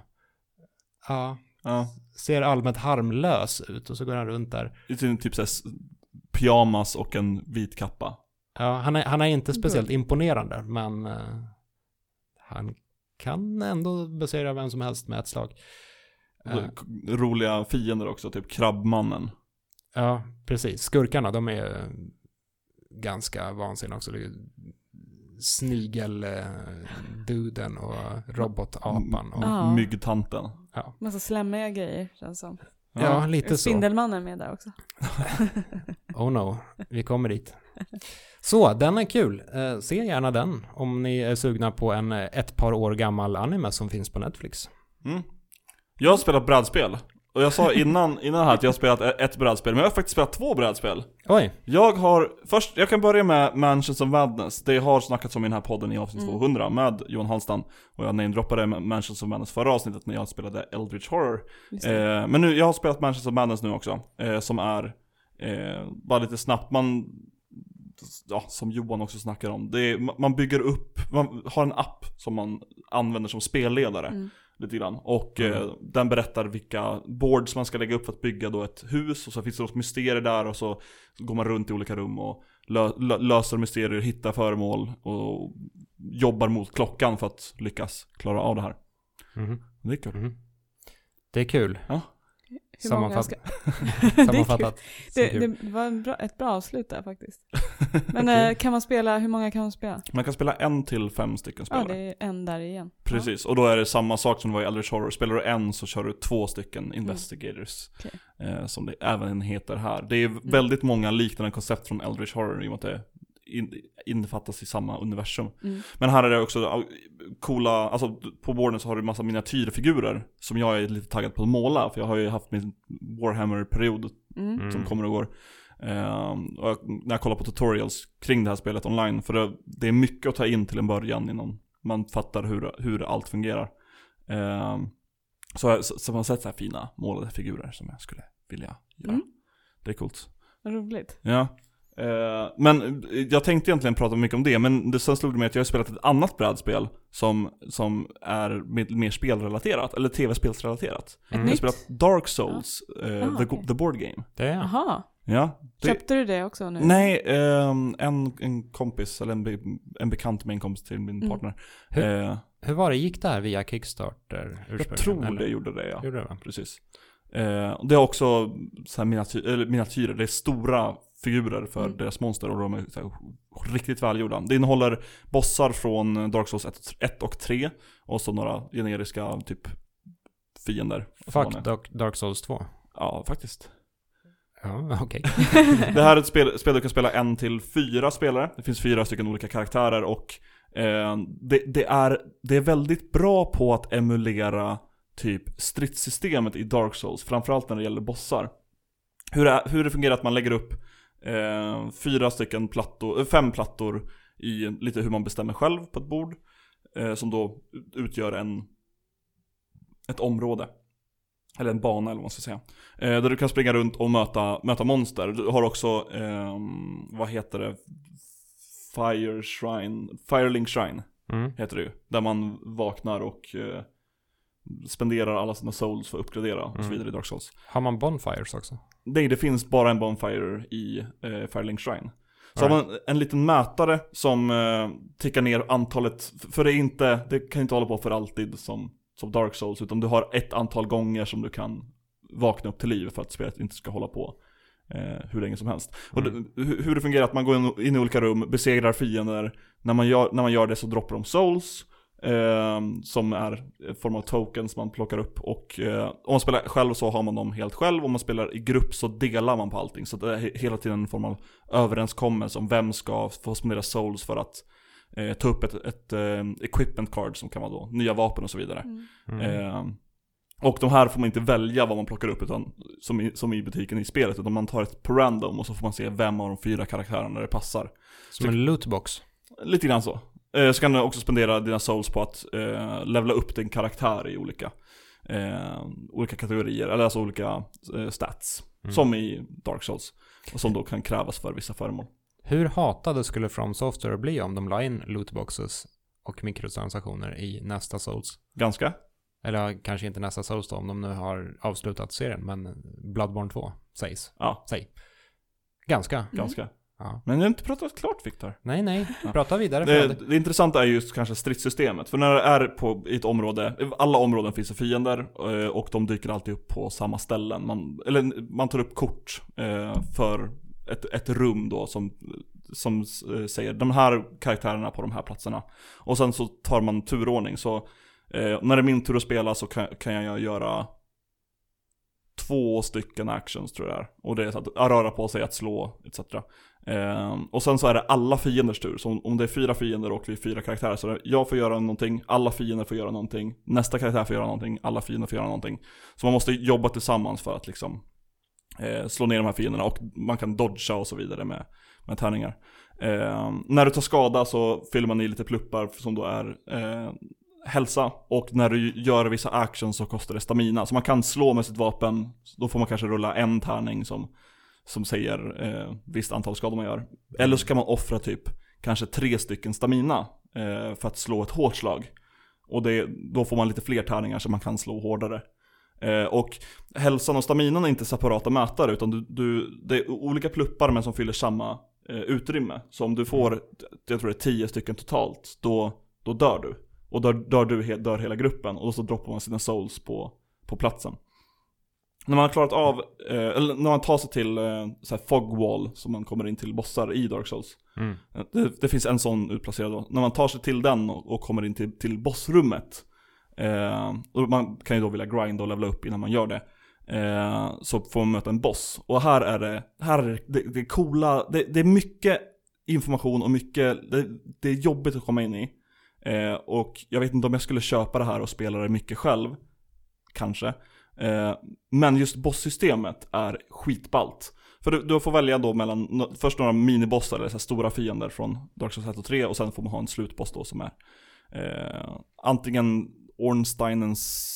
ja, Ja. ser allmänt harmlös ut. Och så går han runt där. I sin typ såhär pyjamas och en vit kappa. Ja, han är, han är inte speciellt imponerande, men eh, han kan ändå besegra vem som helst med ett slag. K- Roliga fiender också, typ krabbmannen. ja, precis. Skurkarna, de är ganska vansinniga också. Snigel-duden och robotapan. Och, Ja. Myggtanten. Ja. Massa slemmiga grejer känns som. ja, lite så. Spindelmannen med där också. Oh no, vi kommer dit. Så, den är kul. Eh, se gärna den om ni är sugna på en eh, ett par år gammal anime som finns på Netflix. Mm. Jag har spelat brädspel. Och jag sa innan, innan här att jag har spelat ett brädspel, men jag har faktiskt spelat två brädspel. Oj, Jag har, först, jag kan börja med Mansions of Madness. Det har snackats om i den här podden i avsnitt Mm. 200 med Johan Hallstam. Och jag namedroppade Mansions of Madness förra avsnittet när jag spelade Eldritch Horror. Eh, men nu, jag har spelat Mansions of Madness nu också. Eh, som är, eh, bara lite snabbt, man, ja, som Johan också snackar om. Det är, ma- man bygger upp, man har en app som man använder som spelledare. Mm. Lite grann. Och eh, den berättar vilka boards man ska lägga upp för att bygga då ett hus. Och så finns det något mysterier där och så går man runt i olika rum och lö lö löser mysterier, hittar föremål och jobbar mot klockan för att lyckas klara av det här. Mhm, Det är kul. mhm. det är kul. Hur många Sammanfatt- ska... det. Sammanfattat. Det, kul. det var en bra, ett bra avslut där faktiskt. Men eh, kan man spela, hur många kan man spela? Man kan spela en till fem stycken Ja, spelare. det är en där igen. Precis, och då är det samma sak som det var i Eldritch Horror. Spelar du en så kör du två stycken Investigators. Okej. Eh, som det även heter här. Det är väldigt många liknande koncept från Eldritch Horror i och med att det in, innefattas i samma universum. Mm. Men här är det också coola, alltså på borden så har du massa miniatyrfigurer som jag är lite taggad på att måla. För jag har ju haft min Warhammer-period Mm. Mm. som kommer och går. Ehm, och jag, när jag kollar på tutorials kring det här spelet online, för det, det är mycket att ta in till en början innan man fattar hur, hur allt fungerar. Ehm, så, så, så man har sett så här fina målade figurer som jag skulle vilja göra. Mm. Det är coolt. Vad roligt. Ja. Eh, men jag tänkte egentligen prata mycket om det, men det sen slog det mig att jag har spelat ett annat brädspel som, som är mer spelrelaterat, eller tv-spelsrelaterat. Mm. Jag har spelat Dark Souls, eh, Ah, the, okej. the Board Game. Det är Jaha. Ja, det, Köpte du det också nu? Nej, ehm, en, en kompis, eller en, be, en bekant med en kompis till min Mm. partner. Hur- Eh, Hur var det, gick det här via Kickstarter jag tror eller? det gjorde det ja. Gjorde det va? Precis. Eh, och det är också så här miniatyr, eller miniatyrer, det är stora figurer för Mm. deras monster och de är så här, riktigt välgjorda. Det innehåller bossar från Dark Souls 1, och 3 och så några generiska typ fiender. Fuck. Dark, Dark Souls 2. Ja, faktiskt. Ja, okej. Det här är ett spel, spel du kan spela en till fyra spelare. Det finns fyra stycken olika karaktärer och eh, det, det, är, det är väldigt bra på att emulera typ stridssystemet i Dark Souls, framförallt när det gäller bossar. Hur det, hur det fungerar att man lägger upp eh, fyra stycken plattor, eh, fem plattor i lite hur man bestämmer själv på ett bord. Eh, som då utgör en, ett område. Eller en bana eller vad man ska säga. Eh, där du kan springa runt och möta, möta monster. Du har också, ehm, vad heter det? Fire Shrine, Firelink Shrine Mm. heter det ju. Där man vaknar och eh, spenderar alla sina souls för att uppgradera och så Mm. vidare i Dark Souls. Har man Bonfires också? Nej, det finns bara en Bonfire i eh, Firelink Shrine. Så All har man en liten mätare som eh, tickar ner antalet, för det är inte, det kan inte hålla på för alltid som, som Dark Souls, utan du har ett antal gånger som du kan vakna upp till liv för att spelet inte ska hålla på eh, hur länge som helst. Och Mm. det, hur det fungerar att man går in, in i olika rum, besegrar fiender, när man gör, när man gör det så droppar de souls, som är en form av tokens man plockar upp och eh, om man spelar själv så har man dem helt själv, om man spelar i grupp så delar man på allting. Så det är he- hela tiden en form av överenskommelse om vem ska få spendera souls för att eh, ta upp ett, ett eh, equipment card som kan vara då nya vapen och så vidare. Mm. Eh, och de här får man inte välja vad man plockar upp utan, som, i, som i butiken i spelet, utan man tar ett på random och så får man se vem av de fyra karaktärerna det passar. Som en lootbox. Lite grann så. Eh, så kan du också spendera dina souls på att eh, levla upp din karaktär i olika, eh, olika kategorier, eller alltså olika eh, stats. Mm. Som i Dark Souls. Och som då kan krävas för vissa föremål. Hur hatade skulle From Software bli om de la in lootboxes och mikrotransaktioner i nästa Souls? Ganska. Eller kanske inte nästa Souls då, om de nu har avslutat serien, men Bloodborne 2 sägs. Ja, Säg. Ganska. Mm. Ja. Men jag har inte pratat klart Viktor. Nej, nej. Prata vidare. Det, Fred. det intressanta är just kanske stridssystemet. För när det är på, i ett område, alla områden finns det fiender eh, och de dyker alltid upp på samma ställen. Man, eller man tar upp kort eh, för ett, ett rum då som, som eh, säger de här karaktärerna på de här platserna. Och sen så tar man turordning. Så när det är min tur att spela så kan, kan jag göra två stycken actions tror jag det är. Och det är att, att röra på sig, att slå, etc. Eh, och sen så är det alla fienders tur. Så om, om det är fyra fiender och vi är fyra karaktärer så är det jag får göra någonting, alla fiender får göra någonting, nästa karaktär får göra någonting, alla fiender får göra någonting. Så man måste jobba tillsammans för att liksom eh, slå ner de här fienderna och man kan dodga och så vidare med, med tärningar. Eh, när du tar skada så fyller man i lite pluppar som då är eh, hälsa och när du gör vissa actions så kostar det stamina. Så man kan slå med sitt vapen, då får man kanske rulla en tärning som, som säger eh, visst antal skador man gör. Eller så kan man offra typ kanske tre stycken stamina eh, för att slå ett hårt slag. Och det, då får man lite fler tärningar så man kan slå hårdare. Eh, och hälsan och staminan är inte separata mätare utan du, du, det är olika pluppar men som fyller samma eh, utrymme. Så om du får, jag tror det är tio stycken totalt, då, då dör du. Och då dör du, dör hela gruppen och då så droppar man sina souls på, på platsen. När man har klarat av, eh, eller när man tar sig till eh, så här fog wall som man kommer in till bossar i Dark Souls. Mm. Eh, Det, det finns en sån utplacerad då. När man tar sig till den och, och kommer in till, till bossrummet. Eh, och man kan ju då vilja grinda och levela upp innan man gör det. Eh, så får man möta en boss. Och här är det, här är det, det, det är coola, det, det är mycket information och mycket, det, det är jobbigt att komma in i. Eh, och jag vet inte om jag skulle köpa det här och spela det mycket själv. Kanske. Eh, men just bosssystemet är skitballt. För du, du får välja då mellan, först några minibossar, eller så här stora fiender från Dark Souls 1 och 3 och sen får man ha en slutboss då som är eh, antingen Ornsteinens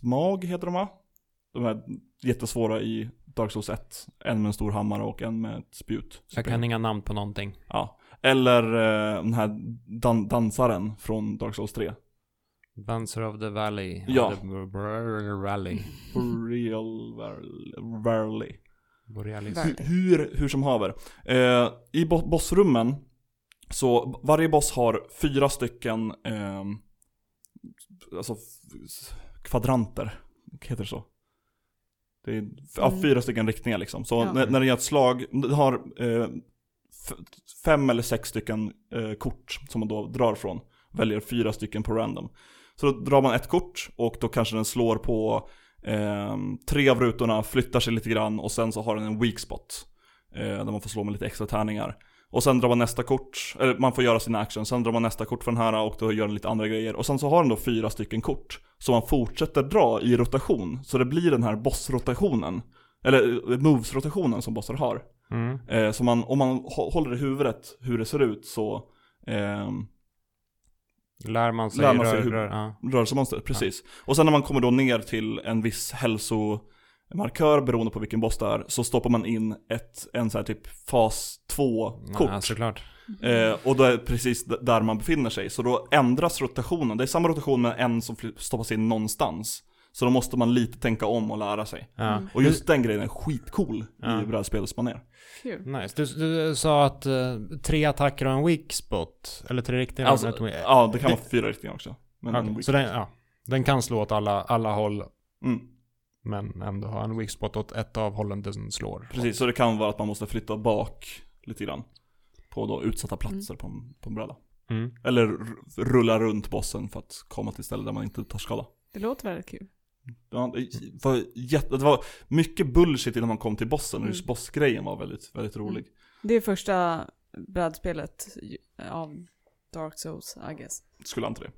smag heter de va? De är jättesvåra i Dark Souls 1. En med en stor hammare och en med ett spjut. Jag kan inga namn på någonting. Ja. Eller eh, den här dan- dansaren från Dark Souls 3. Dancer of the Valley. Ja. The Valley. Borealis. Valley. Hur, hur som haver. Eh, I bo- bossrummen, så varje boss har fyra stycken, eh, alltså kvadranter, heter det så? Det är ja, Mm. fyra stycken riktningar liksom. Så Ja. när, när det gör ett slag, det har eh, fem eller sex stycken eh, kort som man då drar från. Väljer fyra stycken på random. Så då drar man ett kort och då kanske den slår på eh, tre av rutorna, flyttar sig lite grann och sen så har den en weak spot. Eh, där man får slå med lite extra tärningar. Och sen drar man nästa kort, eller man får göra sina actions, sen drar man nästa kort för den här och då gör den lite andra grejer. Och sen så har den då fyra stycken kort. Så man fortsätter dra i rotation. Så det blir den här bossrotationen. Eller eh, moves-rotationen som bossar har. Mm. Eh, så man, om man hå- håller i huvudet hur det ser ut så ehm, Lär man sig, Lär man sig rör, hur- rör, ja. rörelsemönstret, precis. Och sen när man kommer då ner till en viss hälsomarkör beroende på vilken boss det är, så stoppar man in ett, en så här typ fas 2-kort. Ja, såklart. Eh, och då är det precis där man befinner sig. Så då ändras rotationen. Det är samma rotation med en som stoppas in någonstans. Så då måste man lite tänka om och lära sig. Ja. Och just den grejen är skitcool Ja. i brädspelsmanér. Nice. Du, du sa att eh, tre attacker och en weak spot. Eller tre riktiga. Alltså, ett weak- ja, det kan vara fyra riktningar också. Men weak- Så den, ja, den kan slå åt alla, alla håll. mm, Men ändå ha en weak spot åt ett av hållen den slår. precis, så det kan vara att man måste flytta bak lite grann. På då utsatta platser på, en, på en bräda. Mm. Eller rulla runt bossen för att komma till ställen där man inte tar skada. Det låter väldigt kul. Ja, det, var jätte, det var mycket bullshit innan man kom till bossen och just Mm. bossgrejen var väldigt, väldigt rolig. Det är första brädspelet av Dark Souls, I guess. Skulle anta det.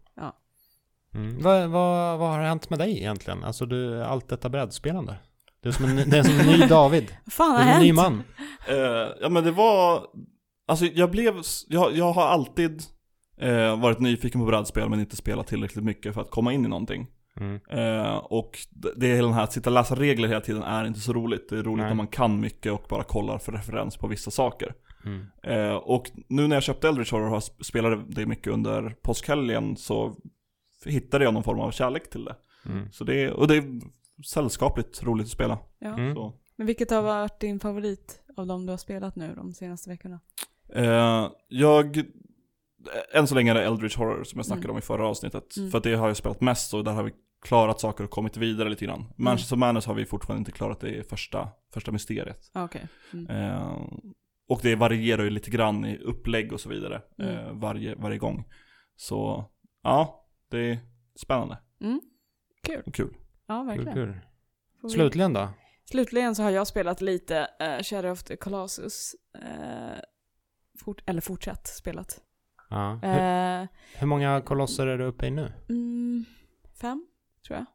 Mm. Vad, vad, vad har hänt med dig egentligen? Alltså du, allt detta brädspelande. Du är som en, det är som en ny David. Fan Du har är en ny hänt? man. Eh, ja men det var, alltså jag blev, jag, jag har alltid eh, varit nyfiken på brädspel men inte spelat tillräckligt mycket för att komma in i någonting. Mm. Eh, och det, är hela den här att sitta och läsa regler hela tiden är inte så roligt. Det är roligt Nej. när man kan mycket och bara kollar för referens på vissa saker. Mm. Eh, och nu när jag köpte Eldritch Horror och spelade det mycket under påskhelgen så hittade jag någon form av kärlek till det. Mm. Så det och det är sällskapligt roligt att spela. Ja. Mm. Så. Men vilket har varit din favorit av de du har spelat nu de senaste veckorna? Eh, jag, än så länge är det Eldritch Horror som jag snackade Mm. om i förra avsnittet. Mm. För att det har jag spelat mest och där har vi klarat saker och kommit vidare lite grann. Manchester of Madness har vi fortfarande inte klarat det första, första mysteriet. Ah, Okej. Mm. Eh, och det varierar ju lite grann i upplägg och så vidare Mm. eh, varje, varje gång. Så ja, det är spännande Mm. Kul. och kul. Ja, Kul, verkligen. kul. Vi- Slutligen då? Slutligen så har jag spelat lite uh, Shadow of the Colossus. eh, fort, eller fortsatt spelat. Ja. Hur, Eh, hur många kolosser är du uppe i nu? mm, fem, tror jag.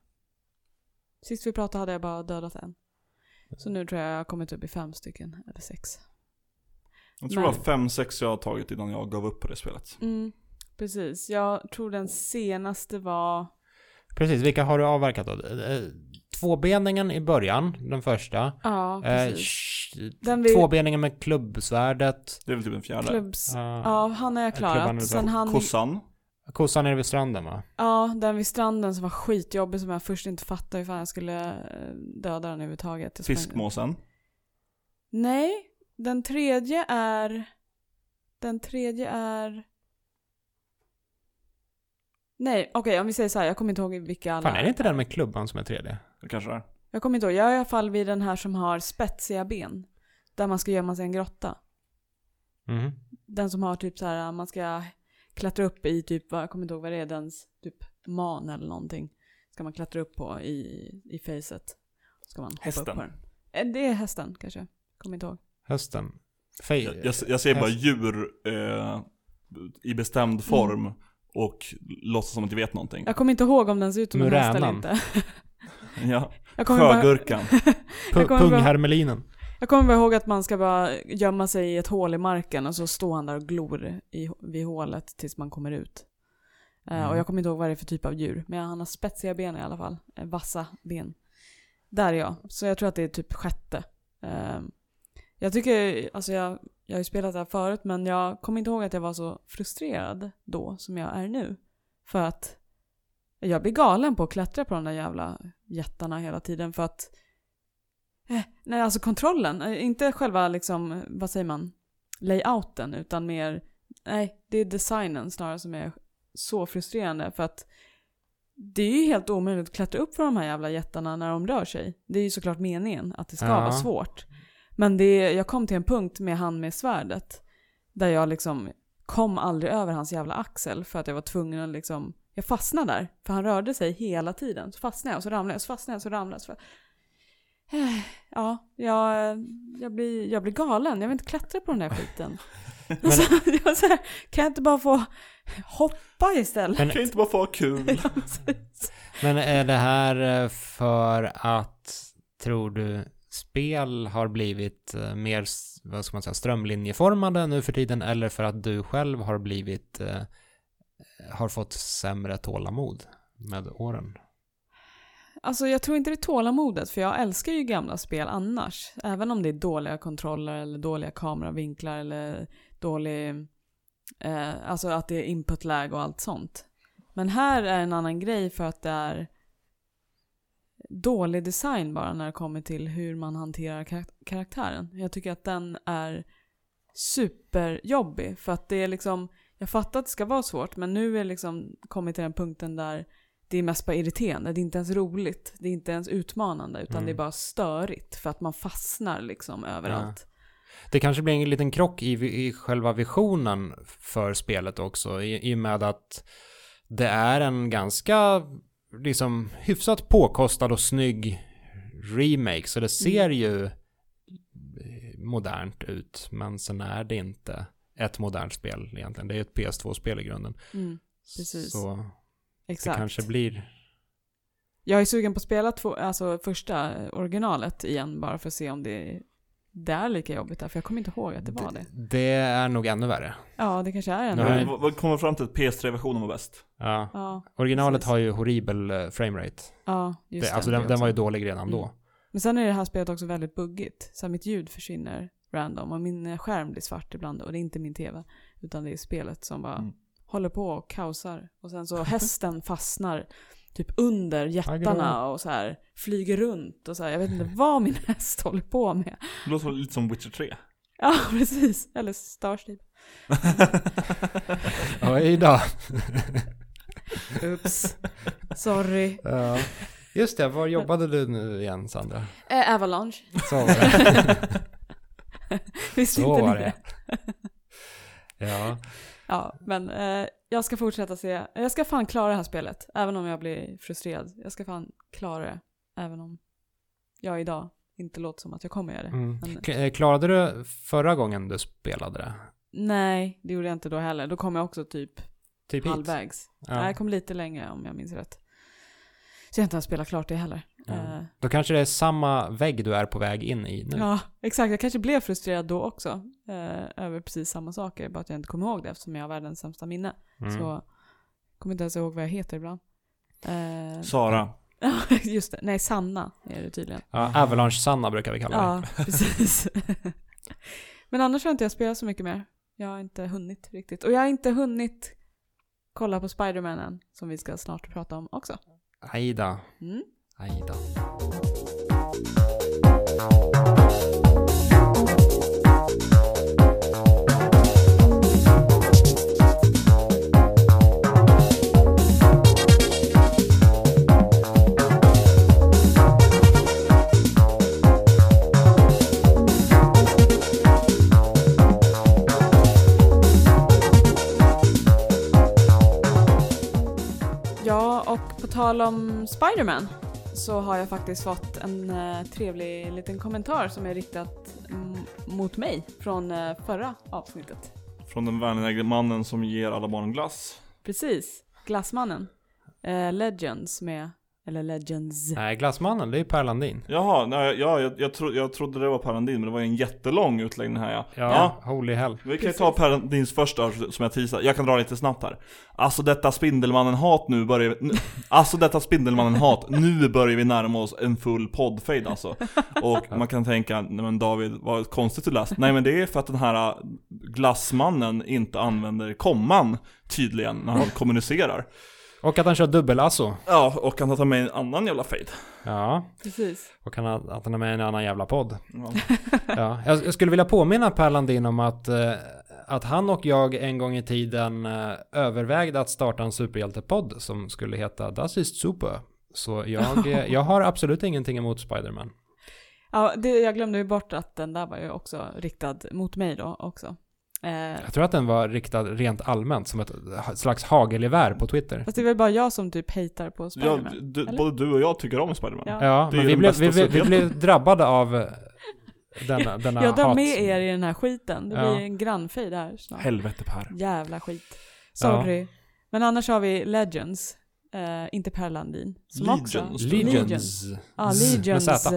Sist vi pratade hade jag bara dödat en. Så nu tror jag jag har kommit upp i fem stycken, eller sex. Jag tror Men- det var fem, sex jag har tagit innan jag gav upp på det spelet. Mm, precis. Jag tror den senaste var... Precis, vilka har du avverkat då? Eh, Tvåbeningen i början, den första. Ja, Eh, precis. sh- Den vi- Tvåbeningen med klubbsvärdet. Det är väl typ den fjärde. Klubbs... Ja. Ja, han har jag är klarat. Sen han... Kossan. Kossan nere vid stranden va? Ja, den vid stranden som var skitjobbig som jag först inte fattade hur fan jag skulle eh, döda den överhuvudtaget. Jag Fiskmåsen. Nej, den tredje är... Den tredje är... Nej, okej om vi säger så här, jag kommer inte ihåg vilka alla Fan, är det inte den med klubban som är tredje? Det kanske det är. Jag kommer inte ihåg, jag är i alla fall vid den här som har spetsiga ben. Där man ska gömma sig i en grotta. Mhm. Den som har typ så här, man ska klättra upp i typ, vad- jag kommer inte ihåg vad det är, dens typ man eller någonting. Ska man klättra upp på i, i facet. Ska man hoppa Hästen. upp på den. Eh, Det är hästen kanske, kommer inte ihåg. Hösten. Fej. Jag, jag, jag ser bara djur eh, i bestämd form och låtsas som att jag vet någonting. Jag kommer inte ihåg om den ser ut som en häst eller inte. Ja. Sjögurkan. Punghermelinen. Jag kommer bara ihåg att man ska bara gömma sig i ett hål i marken och så står han där och glor i, vid hålet tills man kommer ut. Eh, Mm. och jag kommer inte ihåg vad det är för typ av djur. Men han har spetsiga ben i alla fall. Eh, vassa ben. Där är jag. Så jag tror att det är typ sjätte. Eh, jag tycker, alltså jag, jag har ju spelat det här förut men jag kommer inte ihåg att jag var så frustrerad då som jag är nu. För att jag blir galen på att klättra på de där jävla jättarna hela tiden för att Nej, alltså kontrollen. eh, Inte själva liksom, eh, vad säger man, layouten utan mer, nej, det är designen snarare som är så frustrerande för att det är ju helt omöjligt att klättra upp för de här jävla jättarna när de rör sig. Det är ju såklart meningen att det ska Ja. vara svårt. Men det, jag kom till en punkt med han med svärdet där jag liksom kom aldrig över hans jävla axel för att jag var tvungen att liksom, jag fastnade där för han rörde sig hela tiden. Så fastnade jag och så ramlade jag, så fastnade jag och så ramlade jag. Ja, jag, jag, blir, jag blir galen. Jag vill inte klättra på den där skiten. Men- så, jag så här, kan jag inte bara få hoppa istället? Men, Kan jag inte bara få ha kul? Ja, men är det här eh, för att, tror du, spel har blivit eh, mer, vad ska man säga, strömlinjeformade nu för tiden eller för att du själv har blivit, eh, har fått sämre tålamod med åren? Alltså jag tror inte det är tålamodet för jag älskar ju gamla spel annars. Även om det är dåliga kontroller eller dåliga kameravinklar eller dålig, eh, alltså att det är input-lag och allt sånt. Men här är en annan grej för att det är dålig design bara när det kommer till hur man hanterar karak- karaktären. Jag tycker att den är superjobbig för att det är liksom, jag fattar att det ska vara svårt men nu är det liksom kommit till den punkten där det är mest bara irriterande. Det är inte ens roligt. Det är inte ens utmanande. Utan Mm. det är bara störigt. För att man fastnar liksom överallt. Det kanske blir en liten krock i, i själva visionen för spelet också i, i och med att det är en ganska liksom hyfsat påkostad och snygg remake så det ser ju eh, modernt ut men sen är det inte ett modernt spel egentligen. Det är ett PS2-spel i grunden. Mm, precis. Så det exakt. kanske blir... Jag är sugen på att spela två, alltså första originalet igen. Bara för att se om det, det är lika jobbigt där. För jag kommer inte ihåg att det var det. Det är nog ännu värre. Ja, det kanske är. Nej. Vad- Vad kommer fram till att PS3-versionen var bäst? Ja. Ja, Originalet Precis. har ju horribel eh, framerate. ja just Det, det. alltså det den, den var ju dålig redan då. Mm. Men sen är det här spelet också väldigt buggigt. Så mitt ljud försvinner random och min eh, skärm blir svart ibland och det är inte min tv. Utan det är spelet som bara Mm. Håller på och kaosar. Och sen så hästen fastnar typ under jättarna och så här flyger runt och så här. Jag vet inte vad min häst håller på med. Det låter lite som Witcher 3. Ja, precis. Eller Starstream. Oj då. Oops. Sorry. Ja. Just det, var jobbade du nu igen Sandra? Eh, Avalanche. Så var det. Visste Så inte var ni det. Ja. Ja, men eh, jag ska fortsätta se. Jag ska fan klara det här spelet. Även om jag blir frustrerad. Jag ska fan klara det. Även om jag idag inte låter som att jag kommer göra det. Mm. Men, eh, Klarade du förra gången du spelade det? nej, det gjorde jag inte då heller. Då kom jag också typ Typ halvvägs. Ja. Nej, jag kom lite längre om jag minns rätt. Så jag har inte ens spelat klart det heller. Eh, Då kanske det är samma vägg du är på väg in i nu. Ja, exakt. Jag kanske blev frustrerad då också. Eh, över precis samma saker. Bara att jag inte kommer ihåg det eftersom jag har världens sämsta minne. Mm. Så jag kommer inte ens ihåg vad jag heter ibland. Eh, Sara. Ja, just det. Nej, Sanna är det tydligen. Ja, Avalanche-Sanna brukar vi kalla det. Ja, precis. Men annars har inte jag spelat så mycket mer. Jag har inte hunnit riktigt. Och jag har inte hunnit kolla på Spider-Man än, som vi ska snart prata om också. Aida. Mm. Aj Ja, och på tal om Spiderman så har jag faktiskt fått en eh, trevlig liten kommentar som är riktat mot mig från eh, förra avsnittet. Från den vänliga mannen som ger alla barn glass. Precis, Glassmannen. Eh, Legends med, eller Legends. Nej, Glassmannen, det är Per Landin. Jaha, nej, ja, jag, jag, tro, jag trodde det var Per Landin, men det var ju en jättelång utläggning här ja. Ja, holy hell. Vi kan ju Precis. ta Per Landins första som jag teasade. Jag kan dra lite snabbt här. Alltså detta Spindelmannen-hat nu börjar vi... Alltså detta Spindelmannen-hat, nu börjar vi närma oss en full poddfade alltså. Och man kan tänka, nej men David, vad konstigt du läst. Nej men det är för att den här äh, glassmannen inte använder komman tydligen när han kommunicerar. Och att han kör dubbelasso. Ja, och han tar med en annan jävla fade. Ja, Precis. och han, att han är med en annan jävla podd. Ja. Ja, jag, jag skulle vilja påminna Per Landin om att, eh, att han och jag en gång i tiden eh, övervägde att starta en superhjältepodd som skulle heta Das ist super. Så jag, eh, jag har absolut ingenting emot Spiderman. Ja, det, jag glömde ju bort att den där var ju också riktad mot mig då också. Eh, Jag tror att den var riktad rent allmänt som ett slags hagelgevär på Twitter. fast det är väl bara jag som typ hatar på Ja, Spider-Man? du, eller? både du och jag tycker om Spiderman. Ja. Ja, men vi blev, vi, vi, blev drabbade av eh, denna, denna jag drar hat. med er i den här skiten. Det Ja. blir en grannfejd här snart. Helvete Per. Jävla skit. Sorry. Men annars har vi Legends. Eh, inte Per Landin. Som också... Legions. Legions. Ja, med Legions.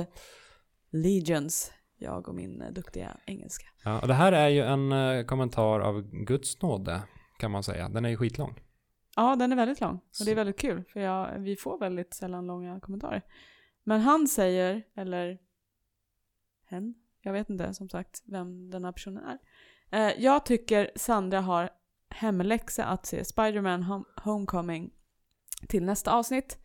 Legions. Jag och min eh, duktiga engelska. Ja, och det här är ju en eh, kommentar av Guds nåde, kan man säga. Den är ju skitlång. Ja, den är väldigt lång. Och det är väldigt kul, för jag, vi får väldigt sällan långa kommentarer. Men han säger, eller hen, jag vet inte som sagt vem den här personen är. Eh, jag tycker Sandra har hemläxa att se Spider-Man Hom- Homecoming till nästa avsnitt.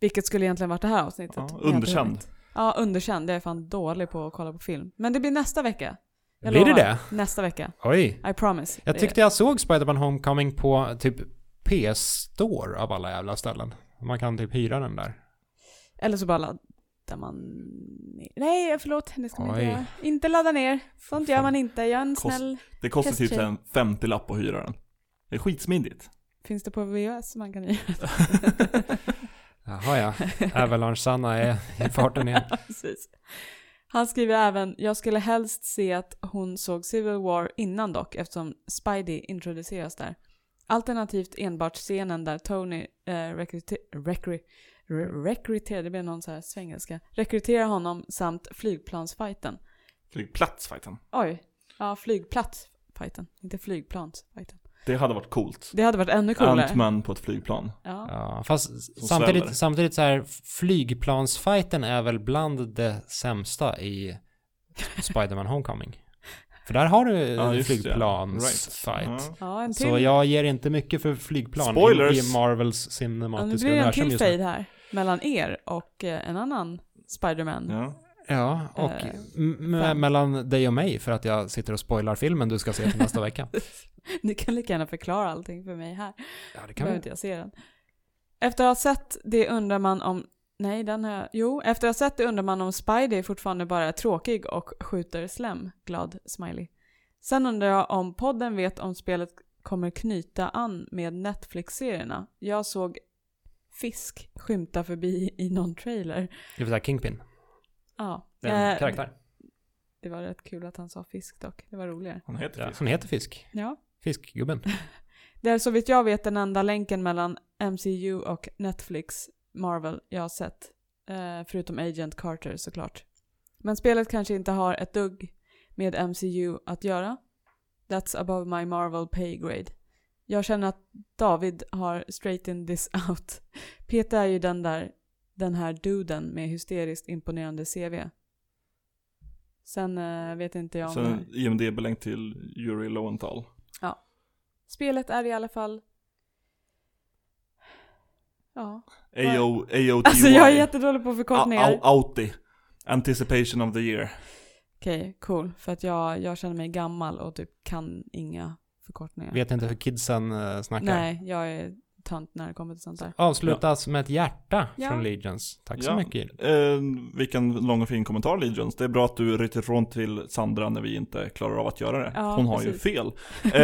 Vilket skulle egentligen varit det här avsnittet. Ja, underkänd. Ja, underkänd. Jag är fan dålig på att kolla på film. Men det blir nästa vecka. Jag Blir det lovar. det? Nästa vecka. Oj. I promise. Jag Det- tyckte jag såg Spider-Man Homecoming på typ PS-store av alla jävla ställen. Man kan typ hyra den där. Eller så bara laddar man ner. Nej, förlåt. Det ska man inte göra. Inte ladda ner. Sånt gör man inte. Jag är en Kost- snäll... Det kostar typ Hästtjej. en 50 lapp att hyra den. Det är skitsmidigt. Finns det på VHS man kan göra? Jaha ja. Avalanche-Sanna är i farten igen. Precis. Han skriver även, jag skulle helst se att hon såg Civil War innan dock, eftersom Spidey introduceras där. Alternativt enbart scenen där Tony eh, rekryter- rekry- re- rekryterar, det blir någon så här svengelska, rekryterar honom samt flygplansfighten. Flygplatsfighten. Oj, ja flygplatsfighten, inte flygplansfighten. Det hade varit coolt. Det hade varit ännu coolare. Ant-Man på ett flygplan. Ja. Ja, fast Som samtidigt, sväller. samtidigt så här, flygplansfighten är väl bland det sämsta i Spider-Man Homecoming. För där har du Ja, just det. flygplansfight. Right. Ja. Ja, en. Så jag ger inte mycket för flygplan Spoilers! i, Marvels ja, nu cinematiska blir det en universum till just nu. fade här. Mellan er och eh, en annan Spiderman. Ja. Ja, och fem. mellan dig och mig för att jag sitter och spoilar filmen du ska se till nästa vecka. Ni kan lika gärna förklara allting för mig här. Ja, det Behöver inte jag se den. Efter att ha sett det undrar man om... Nej, den har jag... Jo, efter att ha sett det undrar man om Spidey fortfarande bara är tråkig och skjuter slem. Glad smiley. Sen undrar jag om podden vet om spelet kommer knyta an med Netflix-serierna. Jag såg Fisk skymta förbi i någon trailer. Det vill säga Kingpin, Ja. det är en eh, karaktär. Det var rätt kul att han sa fisk dock. Det var roligare. Han heter Ja, Fisk. han heter Fisk. Ja. Fiskgubben. Det är så vitt jag vet den enda länken mellan MCU och Netflix Marvel jag har sett. Eh, förutom Agent Carter såklart. Men spelet kanske inte har ett dugg med MCU att göra. That's above my Marvel pay grade. Jag känner att David har straightened this out. Peter är ju den där, den här duden med hysteriskt imponerande CV. Sen eh, vet inte jag om. Sen IMDB-länk till Yuri Lowenthal. Spelet är i alla fall... Ja. AO, AOTY. Alltså jag är jättedålig på förkortningar. Au- Auti. Anticipation of the year. Okej, cool. För att jag, jag känner mig gammal och typ kan inga förkortningar. Vet inte hur kidsen uh, snackar. Nej, jag är tönt när det kommer till sånt där. Avslutas med ett hjärta Ja. från Legions. Tack så Ja. mycket. Eh, vilken lång och fin kommentar Legions. Det är bra att du ryter ifrån till Sandra när vi inte klarar av att göra det. Ja, Hon har precis. ju fel. Eh,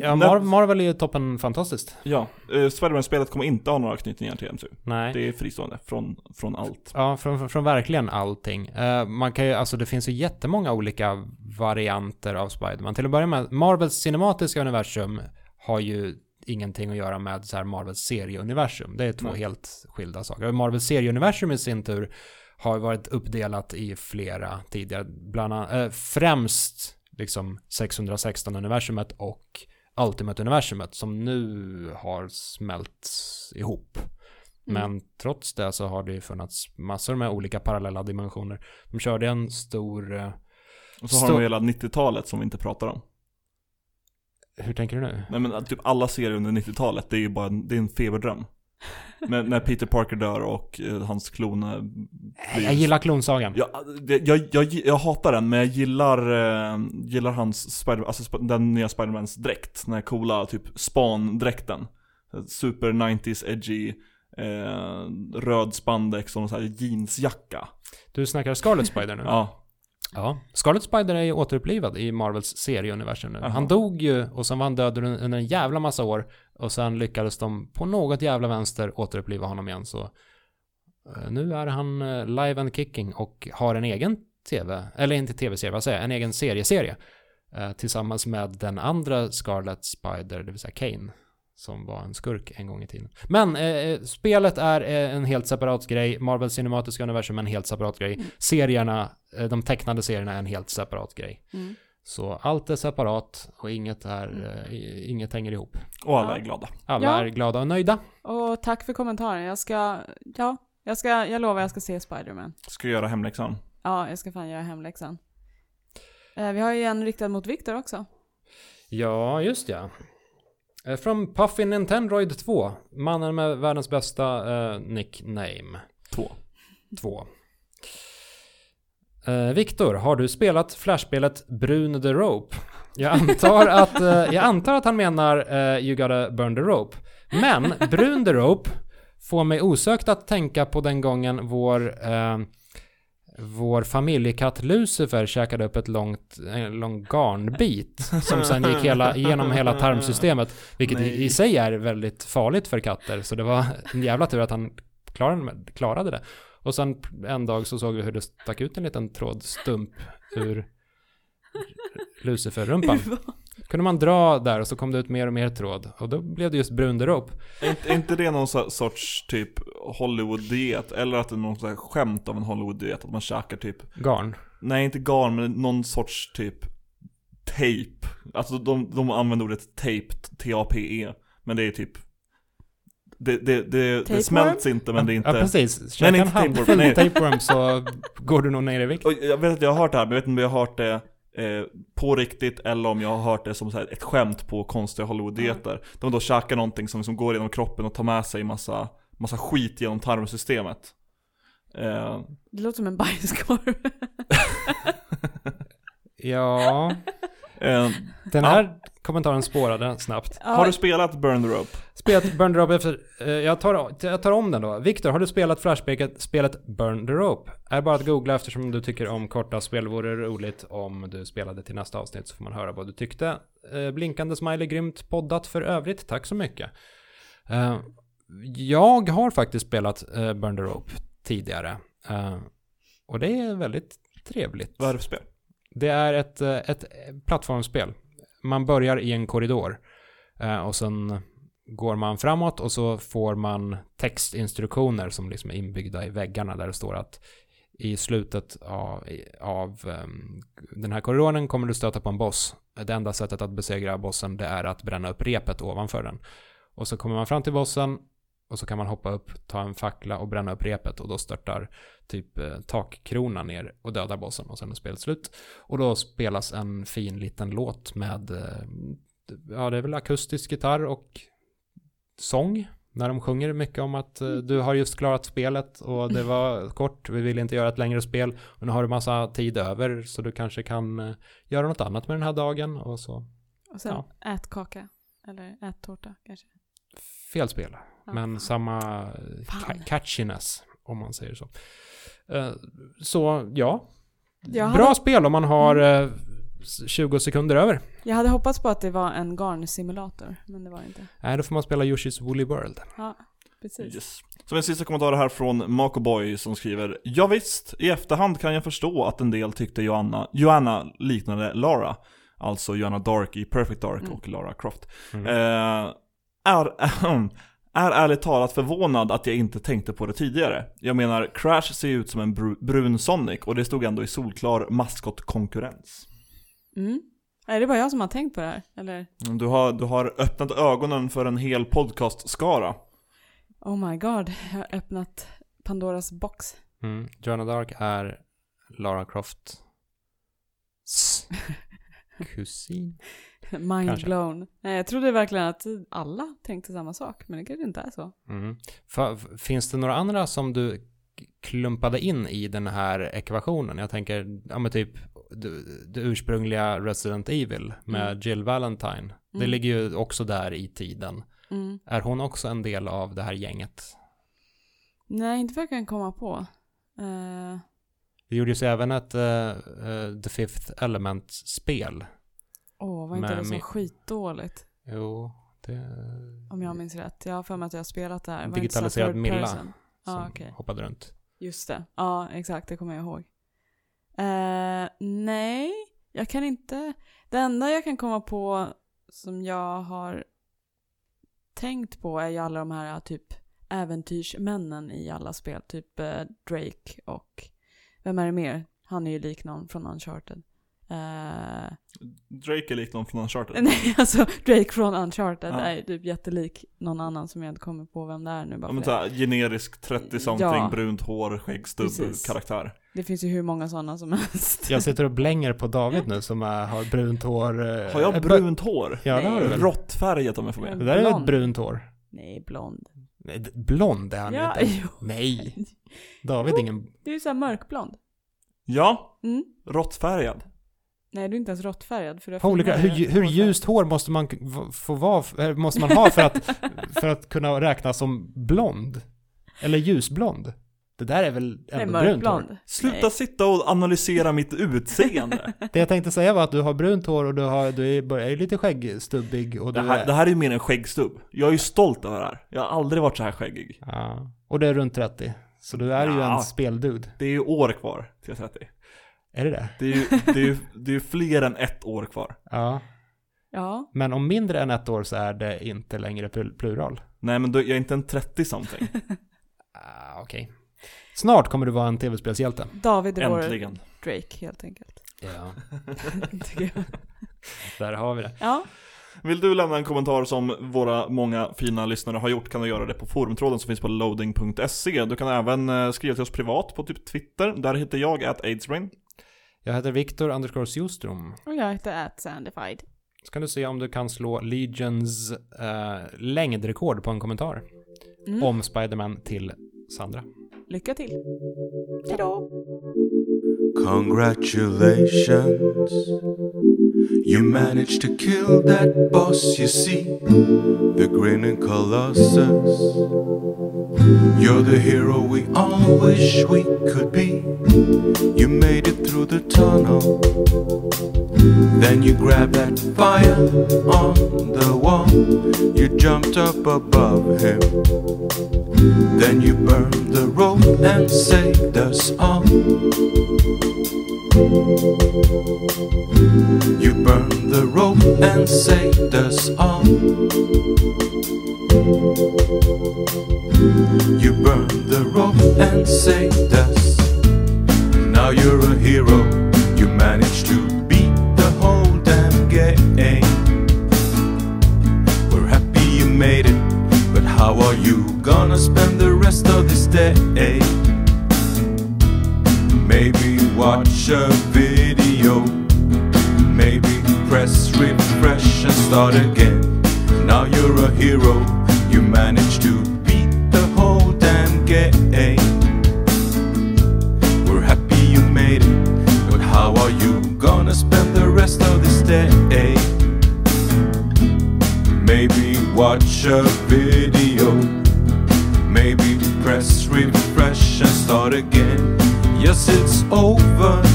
Ja, när- Mar- Marvel är ju toppen fantastiskt. Ja, eh, Spiderman-spelet kommer inte ha några knytningar till MCU. Nej. Det är fristående från, från allt. Ja, från, från, från verkligen allting. Eh, man kan ju, alltså det finns ju jättemånga olika varianter av Spiderman. Till att börja med, Marvels cinematiska universum har ju ingenting att göra med så här Marvels serieuniversum. Det är två Nej. helt skilda saker. Marvels serieuniversum i sin tur har varit uppdelat i flera tidigare, bland annat, eh, främst liksom 616-universumet och Ultimate-universumet som nu har smält ihop. Mm. Men trots det så har det ju funnits massor med olika parallella dimensioner. De körde en stor... eh, Och så har Så- de hela 90-talet som vi inte pratar om. Hur tänker du nu? Nej men typ alla serier under 90-talet, det är ju bara en, det är en feberdröm. Men när Peter Parker dör och eh, hans klon eh, blir... Jag gillar klonsagan. Ja, det- jag, jag, jag hatar den, men jag gillar, eh, gillar hans Spider, alltså sp- den nya Spidermans dräkt. Den här coola typ span-dräkten. Super 90s edgy, eh, röd spandex och någon sån här jeansjacka. Du snackar Scarlet Spider nu? Ja, Ja. Scarlet Spider är ju återupplivad i Marvels serieuniversum nu. Jaha. Han dog ju och sen var han död under under en jävla massa år. Och sen lyckades de på något jävla vänster återuppliva honom igen. Så eh, nu är han eh, live and kicking och har en egen tv, eller inte tv-serie, vad säger jag, en egen serieserie. Eh, tillsammans med den andra Scarlet Spider, det vill säga Kane. Som var en skurk en gång i tiden. Men eh, spelet är eh, en helt separat grej. Marvels cinematiska universum är en helt separat grej. Mm. Serierna, eh, de tecknade serierna är en helt separat grej. Mm. Så allt är separat och inget, är, eh, i- inget hänger ihop. och alla Ja. är glada. Alla Ja. är glada och nöjda. Och tack för kommentaren. Jag ska, ja, jag ska, jag lovar jag ska se Spider-Man. Ska göra hemläxan. Ja, jag ska fan göra hemläxan. Eh, vi har ju en riktad mot Viktor också. Ja, just ja. Eh, Från Puffin Nintendroid 2. Mannen med världens bästa eh, nickname. Två. 2. Eh, Viktor, har du spelat flashspelet Brun the Rope? Jag antar att, eh, jag antar att han menar eh, You gotta burn the rope. Men Brun the Rope får mig osökt att tänka på den gången vår, eh, vår familjekatt Lucifer käkade upp ett långt, en lång garnbit som sen gick hela, igenom hela tarmsystemet. Vilket i, Nej. i sig är väldigt farligt för katter. Så det var en jävla tur att han klarade, klarade det. Och sen en dag så såg vi hur det stack ut en liten trådstump ur Lucifer-rumpan. Kunde man dra där och så kom det ut mer och mer tråd. Och då blev det just brun rope. Är inte, det någon so- sorts typ Hollywood-diet? Eller att det är någon här skämt av en Hollywood-diet? Att man käkar typ, Garn. nej inte garn, men någon sorts typ tape. Alltså de, de använder ordet tape, T-A-P-E. Men det är typ, det, det, det, det smälts inte men det är inte... Ja, precis. Käka nej, en handfull tapeworm, så går du nog ner i vikt. Och jag vet att jag har hört det här, men jag vet inte om jag har hört det eh, på riktigt eller om jag har hört det som så här ett skämt på konstiga Hollywood-dieter. Där man då käkar någonting som liksom går genom kroppen och tar med sig massa, massa skit genom tarmsystemet. Eh, Det låter som en bajskorv. Ja, eh, den här kommentaren spårade snabbt. Ja, har du spelat Burn the Rope? Spelet Burn the Rope efter... eh, jag, tar, jag tar om den då. Viktor, har du spelat Flashbacket, spelet Burn the Rope? Är bara att googla eftersom du tycker om korta spel. Vore roligt om du spelade till nästa avsnitt så får man höra vad du tyckte. Eh, blinkande smiley, grymt poddat för övrigt. Tack så mycket. Eh, jag har faktiskt spelat Burn the Rope tidigare. Och det är väldigt trevligt. Vad är det för spel? Det är ett, ett plattformsspel. Man börjar i en korridor eh, och sen går man framåt och så får man textinstruktioner som liksom är inbyggda i väggarna där det står att i slutet av, av um, den här korridoren kommer du stöta på en boss. Det enda sättet att besegra bossen det är att bränna upp repet ovanför den. Och så kommer man fram till bossen och så kan man hoppa upp, ta en fackla och bränna upp repet och då störtar typ eh, takkronan ner och dödar bossen och sen är spelet slut. Och då spelas en fin liten låt med, eh, ja det är väl akustisk gitarr och sång. När de sjunger mycket om att eh, du har just klarat spelet och det var kort, vi vill inte göra ett längre spel. Och nu har du massa tid över så du kanske kan eh, göra något annat med den här dagen och så. Och sen Ja. ät kaka. Eller ät tårta kanske. Fel spel, Ja, men samma eh, Fan. ca- catchiness om man säger så. Eh, Så ja, Jag bra hade, spel om man har eh, 20 sekunder över. jag hade hoppats på att det var en garnsimulator, men det var inte. Nej, då får man spela Yoshi's Woolly World. Ja, precis. Yes. Så en sista kommentar här från Mako Boy som skriver Ja visst, i efterhand kan jag förstå att en del tyckte Joanna, Joanna liknade Lara. Alltså Joanna Dark i Perfect Dark Mm. och Lara Croft. Mm. Eh, är, är ärligt talat förvånad att jag inte tänkte på det tidigare. Jag menar, Crash ser ut som en bru- brun Sonic och det stod ändå i solklar maskotkonkurrens. Mm. Är det bara jag som har tänkt på det här? Eller? Du har, du har öppnat ögonen för en hel podcastskara. Oh my god, jag har öppnat Pandoras box. Mm. Joanna Dark är Lara Croft kusin. Mind Kanske. blown. Nej, jag trodde verkligen att alla tänkte samma sak, men det kanske inte är så. Mm. Finns det några andra som du klumpade in i den här ekvationen? Jag tänker, ja men typ det, det ursprungliga Resident Evil med Mm. Jill Valentine. Det Mm. ligger ju också där i tiden. Mm. Är hon också en del av det här gänget? Nej, inte vad jag kan komma på. Eh, Det gjordes ju även ett eh, eh, The Fifth Element-spel. Åh, var inte Men det så min- skitdåligt? Jo, det... Om jag minns rätt. Jag har för mig att jag har spelat det här. Var Digitaliserad Milla. Som Ja, okej. hoppade runt. Just det. Ja, exakt. Det kommer jag ihåg. Eh, nej, jag kan inte. Det enda jag kan komma på som jag har tänkt på är ju alla de här typ äventyrsmännen i alla spel. Typ eh, Drake och vem är det mer? Han är ju lik någon från Uncharted. Eh, Drake är lik någon från Uncharted. nej, alltså Drake från Uncharted Ja. är typ jättelik någon annan som jag inte kommer på vem det är nu bara Ja, men såhär, generisk 30-something, Ja. brunt hår, skäggstubb, karaktär. Det finns ju hur många sådana som helst. Jag sitter och blänger på David nu som är, har brunt hår. eh, Har jag eh, brunt hår? Ja, det har du väl. Råttfärgat om jag får med. Det där är ett brunt hår. Nej, blond. Nej, blond är han Ja, inte. jo. Nej. David är ingen... Du är såhär mörkblond. Ja, Mm. råttfärgad. Nej, du är inte ens råttfärgad. För Holy crap, hur, hur ljust hår måste man få vara, eh, måste man ha för att, för att kunna räknas som blond? Eller ljusblond? Det där är väl ändå brunt hår? Sluta Nej. sitta och analysera mitt utseende. Det jag tänkte säga var att du har brunt hår och du, har, du är, börjar ju lite skäggstubbig och du Det här, är... det här är ju mer en skäggstubb. Jag är ju stolt över det här. Jag har aldrig varit så här skäggig. Ja. Och du är runt 30. Så du är ju Ja. en speldud. Det är ju år kvar till jag är 30. Är det det? Det är ju, det är ju, det är ju fler än ett år kvar. Ja. Ja. Men om mindre än ett år så är det inte längre pl- plural. Nej men då, jag är inte en 30-something. Ah, Okej. Snart kommer du vara en tv-spelshjälte. David är vår. Drake, helt enkelt. Ja. Där har vi det. Ja. Vill du lämna en kommentar som våra många fina lyssnare har gjort kan du göra det på forumtråden som finns på loading.se. Du kan även eh, skriva till oss privat på typ Twitter. Där heter jag att aidsbrain. Jag heter Viktor underscore Sjostrom. Och jag heter atsandified. Så kan du se om du kan slå Legions eh, längdrekord på en kommentar. Mm. Om Spiderman till Sandra. Lycka till. Hejdå! Congratulations, you managed to kill that boss, you see, the grinning colossus. You're the hero we all wish we could be. You made it through the tunnel. Then you grabbed that fire on the wall. You jumped up above him. Then you burned the rope and saved us all. You burned the rope and saved us all. You burned the rope and saved us. Now you're a hero. You managed to beat the whole damn game. We're happy you made it, but how are you gonna spend the rest of this day? Maybe watch a video. Maybe press refresh and start again. Now you're a hero. You managed to beat the whole damn game. We're happy you made it, but how are you gonna spend the rest of this day? Maybe watch a video. Maybe press refresh and start again. Yes, it's over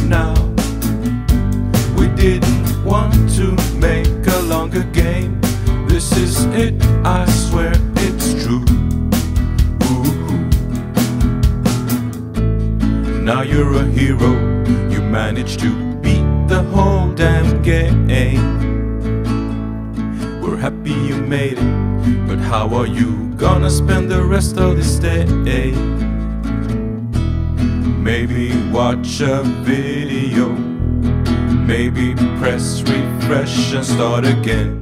is it, I swear it's true. Ooh. Now you're a hero. You managed to beat the whole damn game. We're happy you made it, but how are you gonna spend the rest of this day? Maybe watch a video. Maybe press refresh and start again.